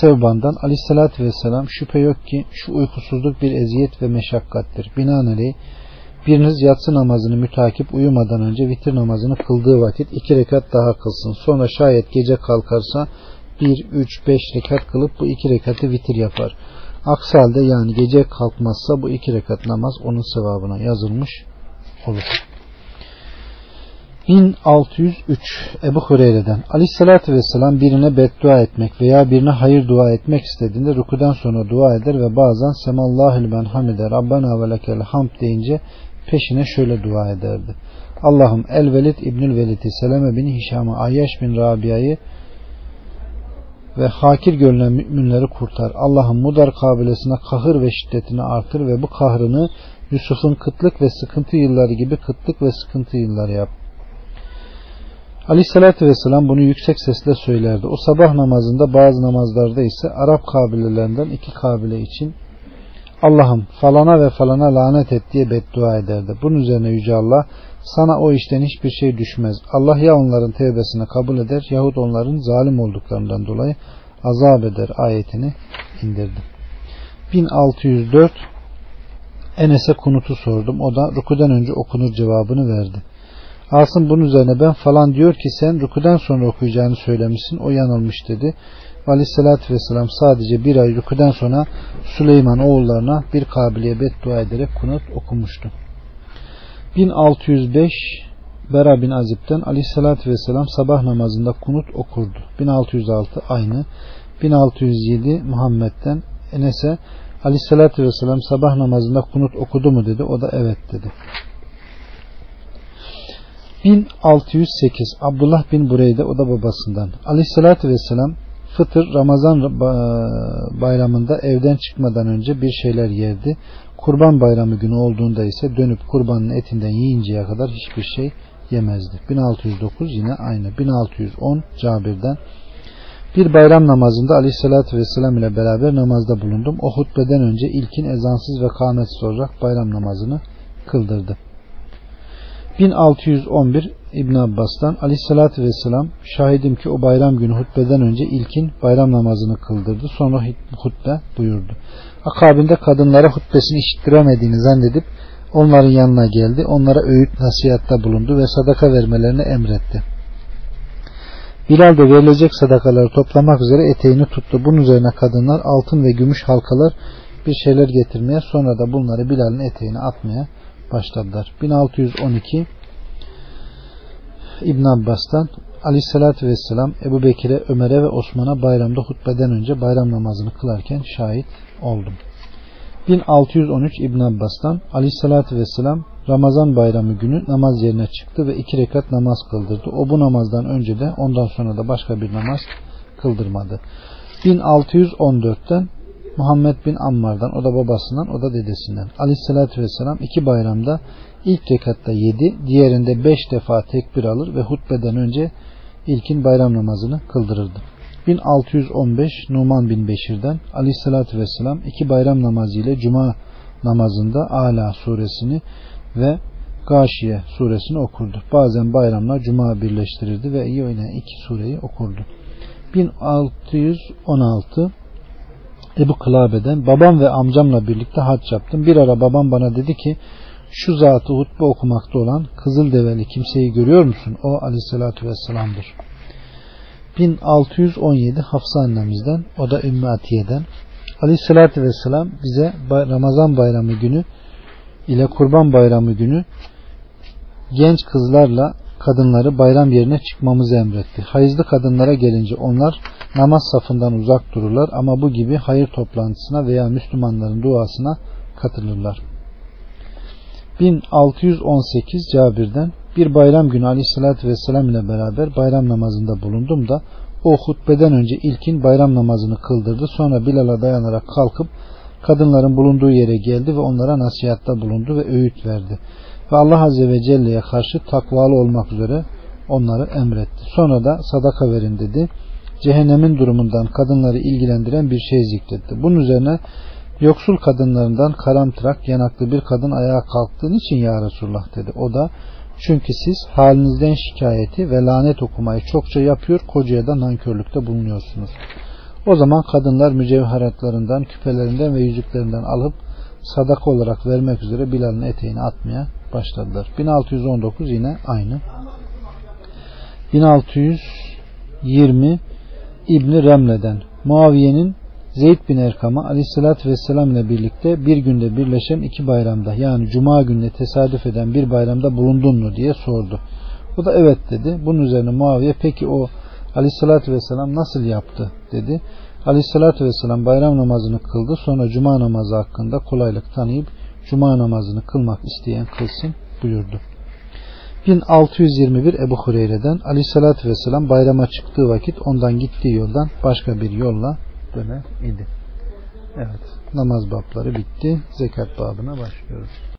[SPEAKER 1] Sevban'dan Aleyhissalatü Vesselam şüphe yok ki şu uykusuzluk bir eziyet ve meşakkattir. Binaenaleyh biriniz yatsı namazını mütakip uyumadan önce vitir namazını kıldığı vakit iki rekat daha kılsın. Sonra şayet gece kalkarsa 1, 3, 5 rekat kılıp bu iki rekatı vitir yapar. Aksi halde yani gece kalkmazsa bu iki rekat namaz onun sevabına yazılmış olur. 1603 Ebu Hureyre'den Aleyhisselatü Vesselam birine beddua etmek veya birine hayır dua etmek istediğinde rükudan sonra dua eder ve bazen Semallahül ben hamide Rabbena ve lekel hamd deyince peşine şöyle dua ederdi. Allah'ım El Velid İbnül Velid'i Seleme bin Hişam'ı Ayyaş bin Rabia'yı ve hakir görünen müminleri kurtar. Allah'ım Mudar kabilesine kahır ve şiddetini artır ve bu kahrını Yusuf'un kıtlık ve sıkıntı yılları gibi kıtlık ve sıkıntı yılları yap. Aleyhissalatü vesselam bunu yüksek sesle söylerdi. O sabah namazında bazı namazlarda ise Arap kabilelerinden iki kabile için Allah'ım falana ve falana lanet et diye beddua ederdi. Bunun üzerine Yüce Allah sana o işten hiçbir şey düşmez. Allah ya onların tevbesini kabul eder yahut onların zalim olduklarından dolayı azap eder ayetini indirdi. 1604 Enes'e kunutu sordum. O da rükudan önce okunur cevabını verdi. Asım bunun üzerine ben falan diyor ki sen rükudan sonra okuyacağını söylemişsin. O yanılmış dedi. Aleyhissalatü vesselam sadece bir ay rükudan sonra Süleyman oğullarına bir kabiliye beddua ederek kunut okumuştu. 1605 Bera bin Azib'den Aleyhissalatü vesselam sabah namazında kunut okurdu. 1606 aynı. 1607 Muhammed'den Enes'e Aleyhissalatü vesselam sabah namazında kunut okudu mu dedi. O da evet dedi. 1608 Abdullah bin Bureyde o da babasından. Aleyhissalatü vesselam Fıtır Ramazan bayramında evden çıkmadan önce bir şeyler yerdi. Kurban bayramı günü olduğunda ise dönüp kurbanın etinden yiyinceye kadar hiçbir şey yemezdi. 1609 yine aynı. 1610 Cabir'den bir bayram namazında aleyhissalatü vesselam ile beraber namazda bulundum. O hutbeden önce ilkin ezansız ve kâmetsiz olarak bayram namazını kıldırdı. 1611 İbn Abbas'tan Aleyhisselatü Vesselam şahidim ki o bayram günü hutbeden önce ilkin bayram namazını kıldırdı. Sonra hutbe buyurdu. Akabinde kadınlara hutbesini işittiremediğini zannedip onların yanına geldi. Onlara öğüt nasihatta bulundu ve sadaka vermelerini emretti. Bilal de verilecek sadakaları toplamak üzere eteğini tuttu. Bunun üzerine kadınlar altın ve gümüş halkalar bir şeyler getirmeye sonra da bunları Bilal'in eteğine atmaya başladılar. 1612 İbn Abbas'tan Aleyhisselatü Vesselam Ebu Bekir'e, Ömer'e ve Osman'a bayramda hutbeden önce bayram namazını kılarken şahit oldum. 1613 İbn Abbas'tan Aleyhisselatü Vesselam Ramazan bayramı günü namaz yerine çıktı ve iki rekat namaz kıldırdı. O bu namazdan önce de ondan sonra da başka bir namaz kıldırmadı. 1614'ten Muhammed bin Ammar'dan, o da babasından, o da dedesinden. Aleyhissalatü vesselam iki bayramda ilk rekatta yedi, diğerinde beş defa tekbir alır ve hutbeden önce ilkin bayram namazını kıldırırdı. 1615 Numan bin Beşir'den Aleyhissalatü vesselam iki bayram namazı ile Cuma namazında Ala suresini ve Gâşiye suresini okurdu. Bazen bayramla Cuma birleştirirdi ve yine iki sureyi okurdu. 1616 Ebu Kılabe'den babam ve amcamla birlikte hac yaptım. Bir ara babam bana dedi ki şu zatı hutbe okumakta olan kızıl develi kimseyi görüyor musun? O aleyhissalatü vesselamdır. 1617 Hafsa annemizden o da Ümmü Atiye'den aleyhissalatü vesselam bize Ramazan bayramı günü ile kurban bayramı günü genç kızlarla kadınları bayram yerine çıkmamızı emretti. Hayızlı kadınlara gelince onlar namaz safından uzak dururlar ama bu gibi hayır toplantısına veya Müslümanların duasına katılırlar. 1618 Cabir'den bir bayram günü aleyhissalatü vesselam ile beraber bayram namazında bulundum da o hutbeden önce ilkin bayram namazını kıldırdı. Sonra Bilal'a dayanarak kalkıp kadınların bulunduğu yere geldi ve onlara nasihatta bulundu ve öğüt verdi. Ve Allah Azze ve Celle'ye karşı takvalı olmak üzere onları emretti. Sonra da sadaka verin dedi cehennemin durumundan kadınları ilgilendiren bir şey zikretti. Bunun üzerine yoksul kadınlarından karamtırak yanaklı bir kadın ayağa kalktığın için ya Resulullah dedi. O da çünkü siz halinizden şikayeti ve lanet okumayı çokça yapıyor, kocaya da nankörlükte bulunuyorsunuz. O zaman kadınlar mücevheratlarından, küpelerinden ve yüzüklerinden alıp sadaka olarak vermek üzere Bilal'ın eteğini atmaya başladılar. 1619 yine aynı. 1620 İbni Remle'den Muaviye'nin Zeyd bin Erkam'a aleyhissalatü vesselam ile birlikte bir günde birleşen iki bayramda yani cuma gününe tesadüf eden bir bayramda bulundun mu diye sordu. Bu da evet dedi. Bunun üzerine Muaviye peki o aleyhissalatü vesselam nasıl yaptı dedi. Aleyhissalatü vesselam bayram namazını kıldı. Sonra cuma namazı hakkında kolaylık tanıyıp cuma namazını kılmak isteyen kılsın buyurdu. 1621 Ebu Hureyre'den Aleyhissalatü vesselam bayrama çıktığı vakit ondan gittiği yoldan başka bir yolla döner idi. Evet namaz babları bitti. Zekat babına başlıyoruz.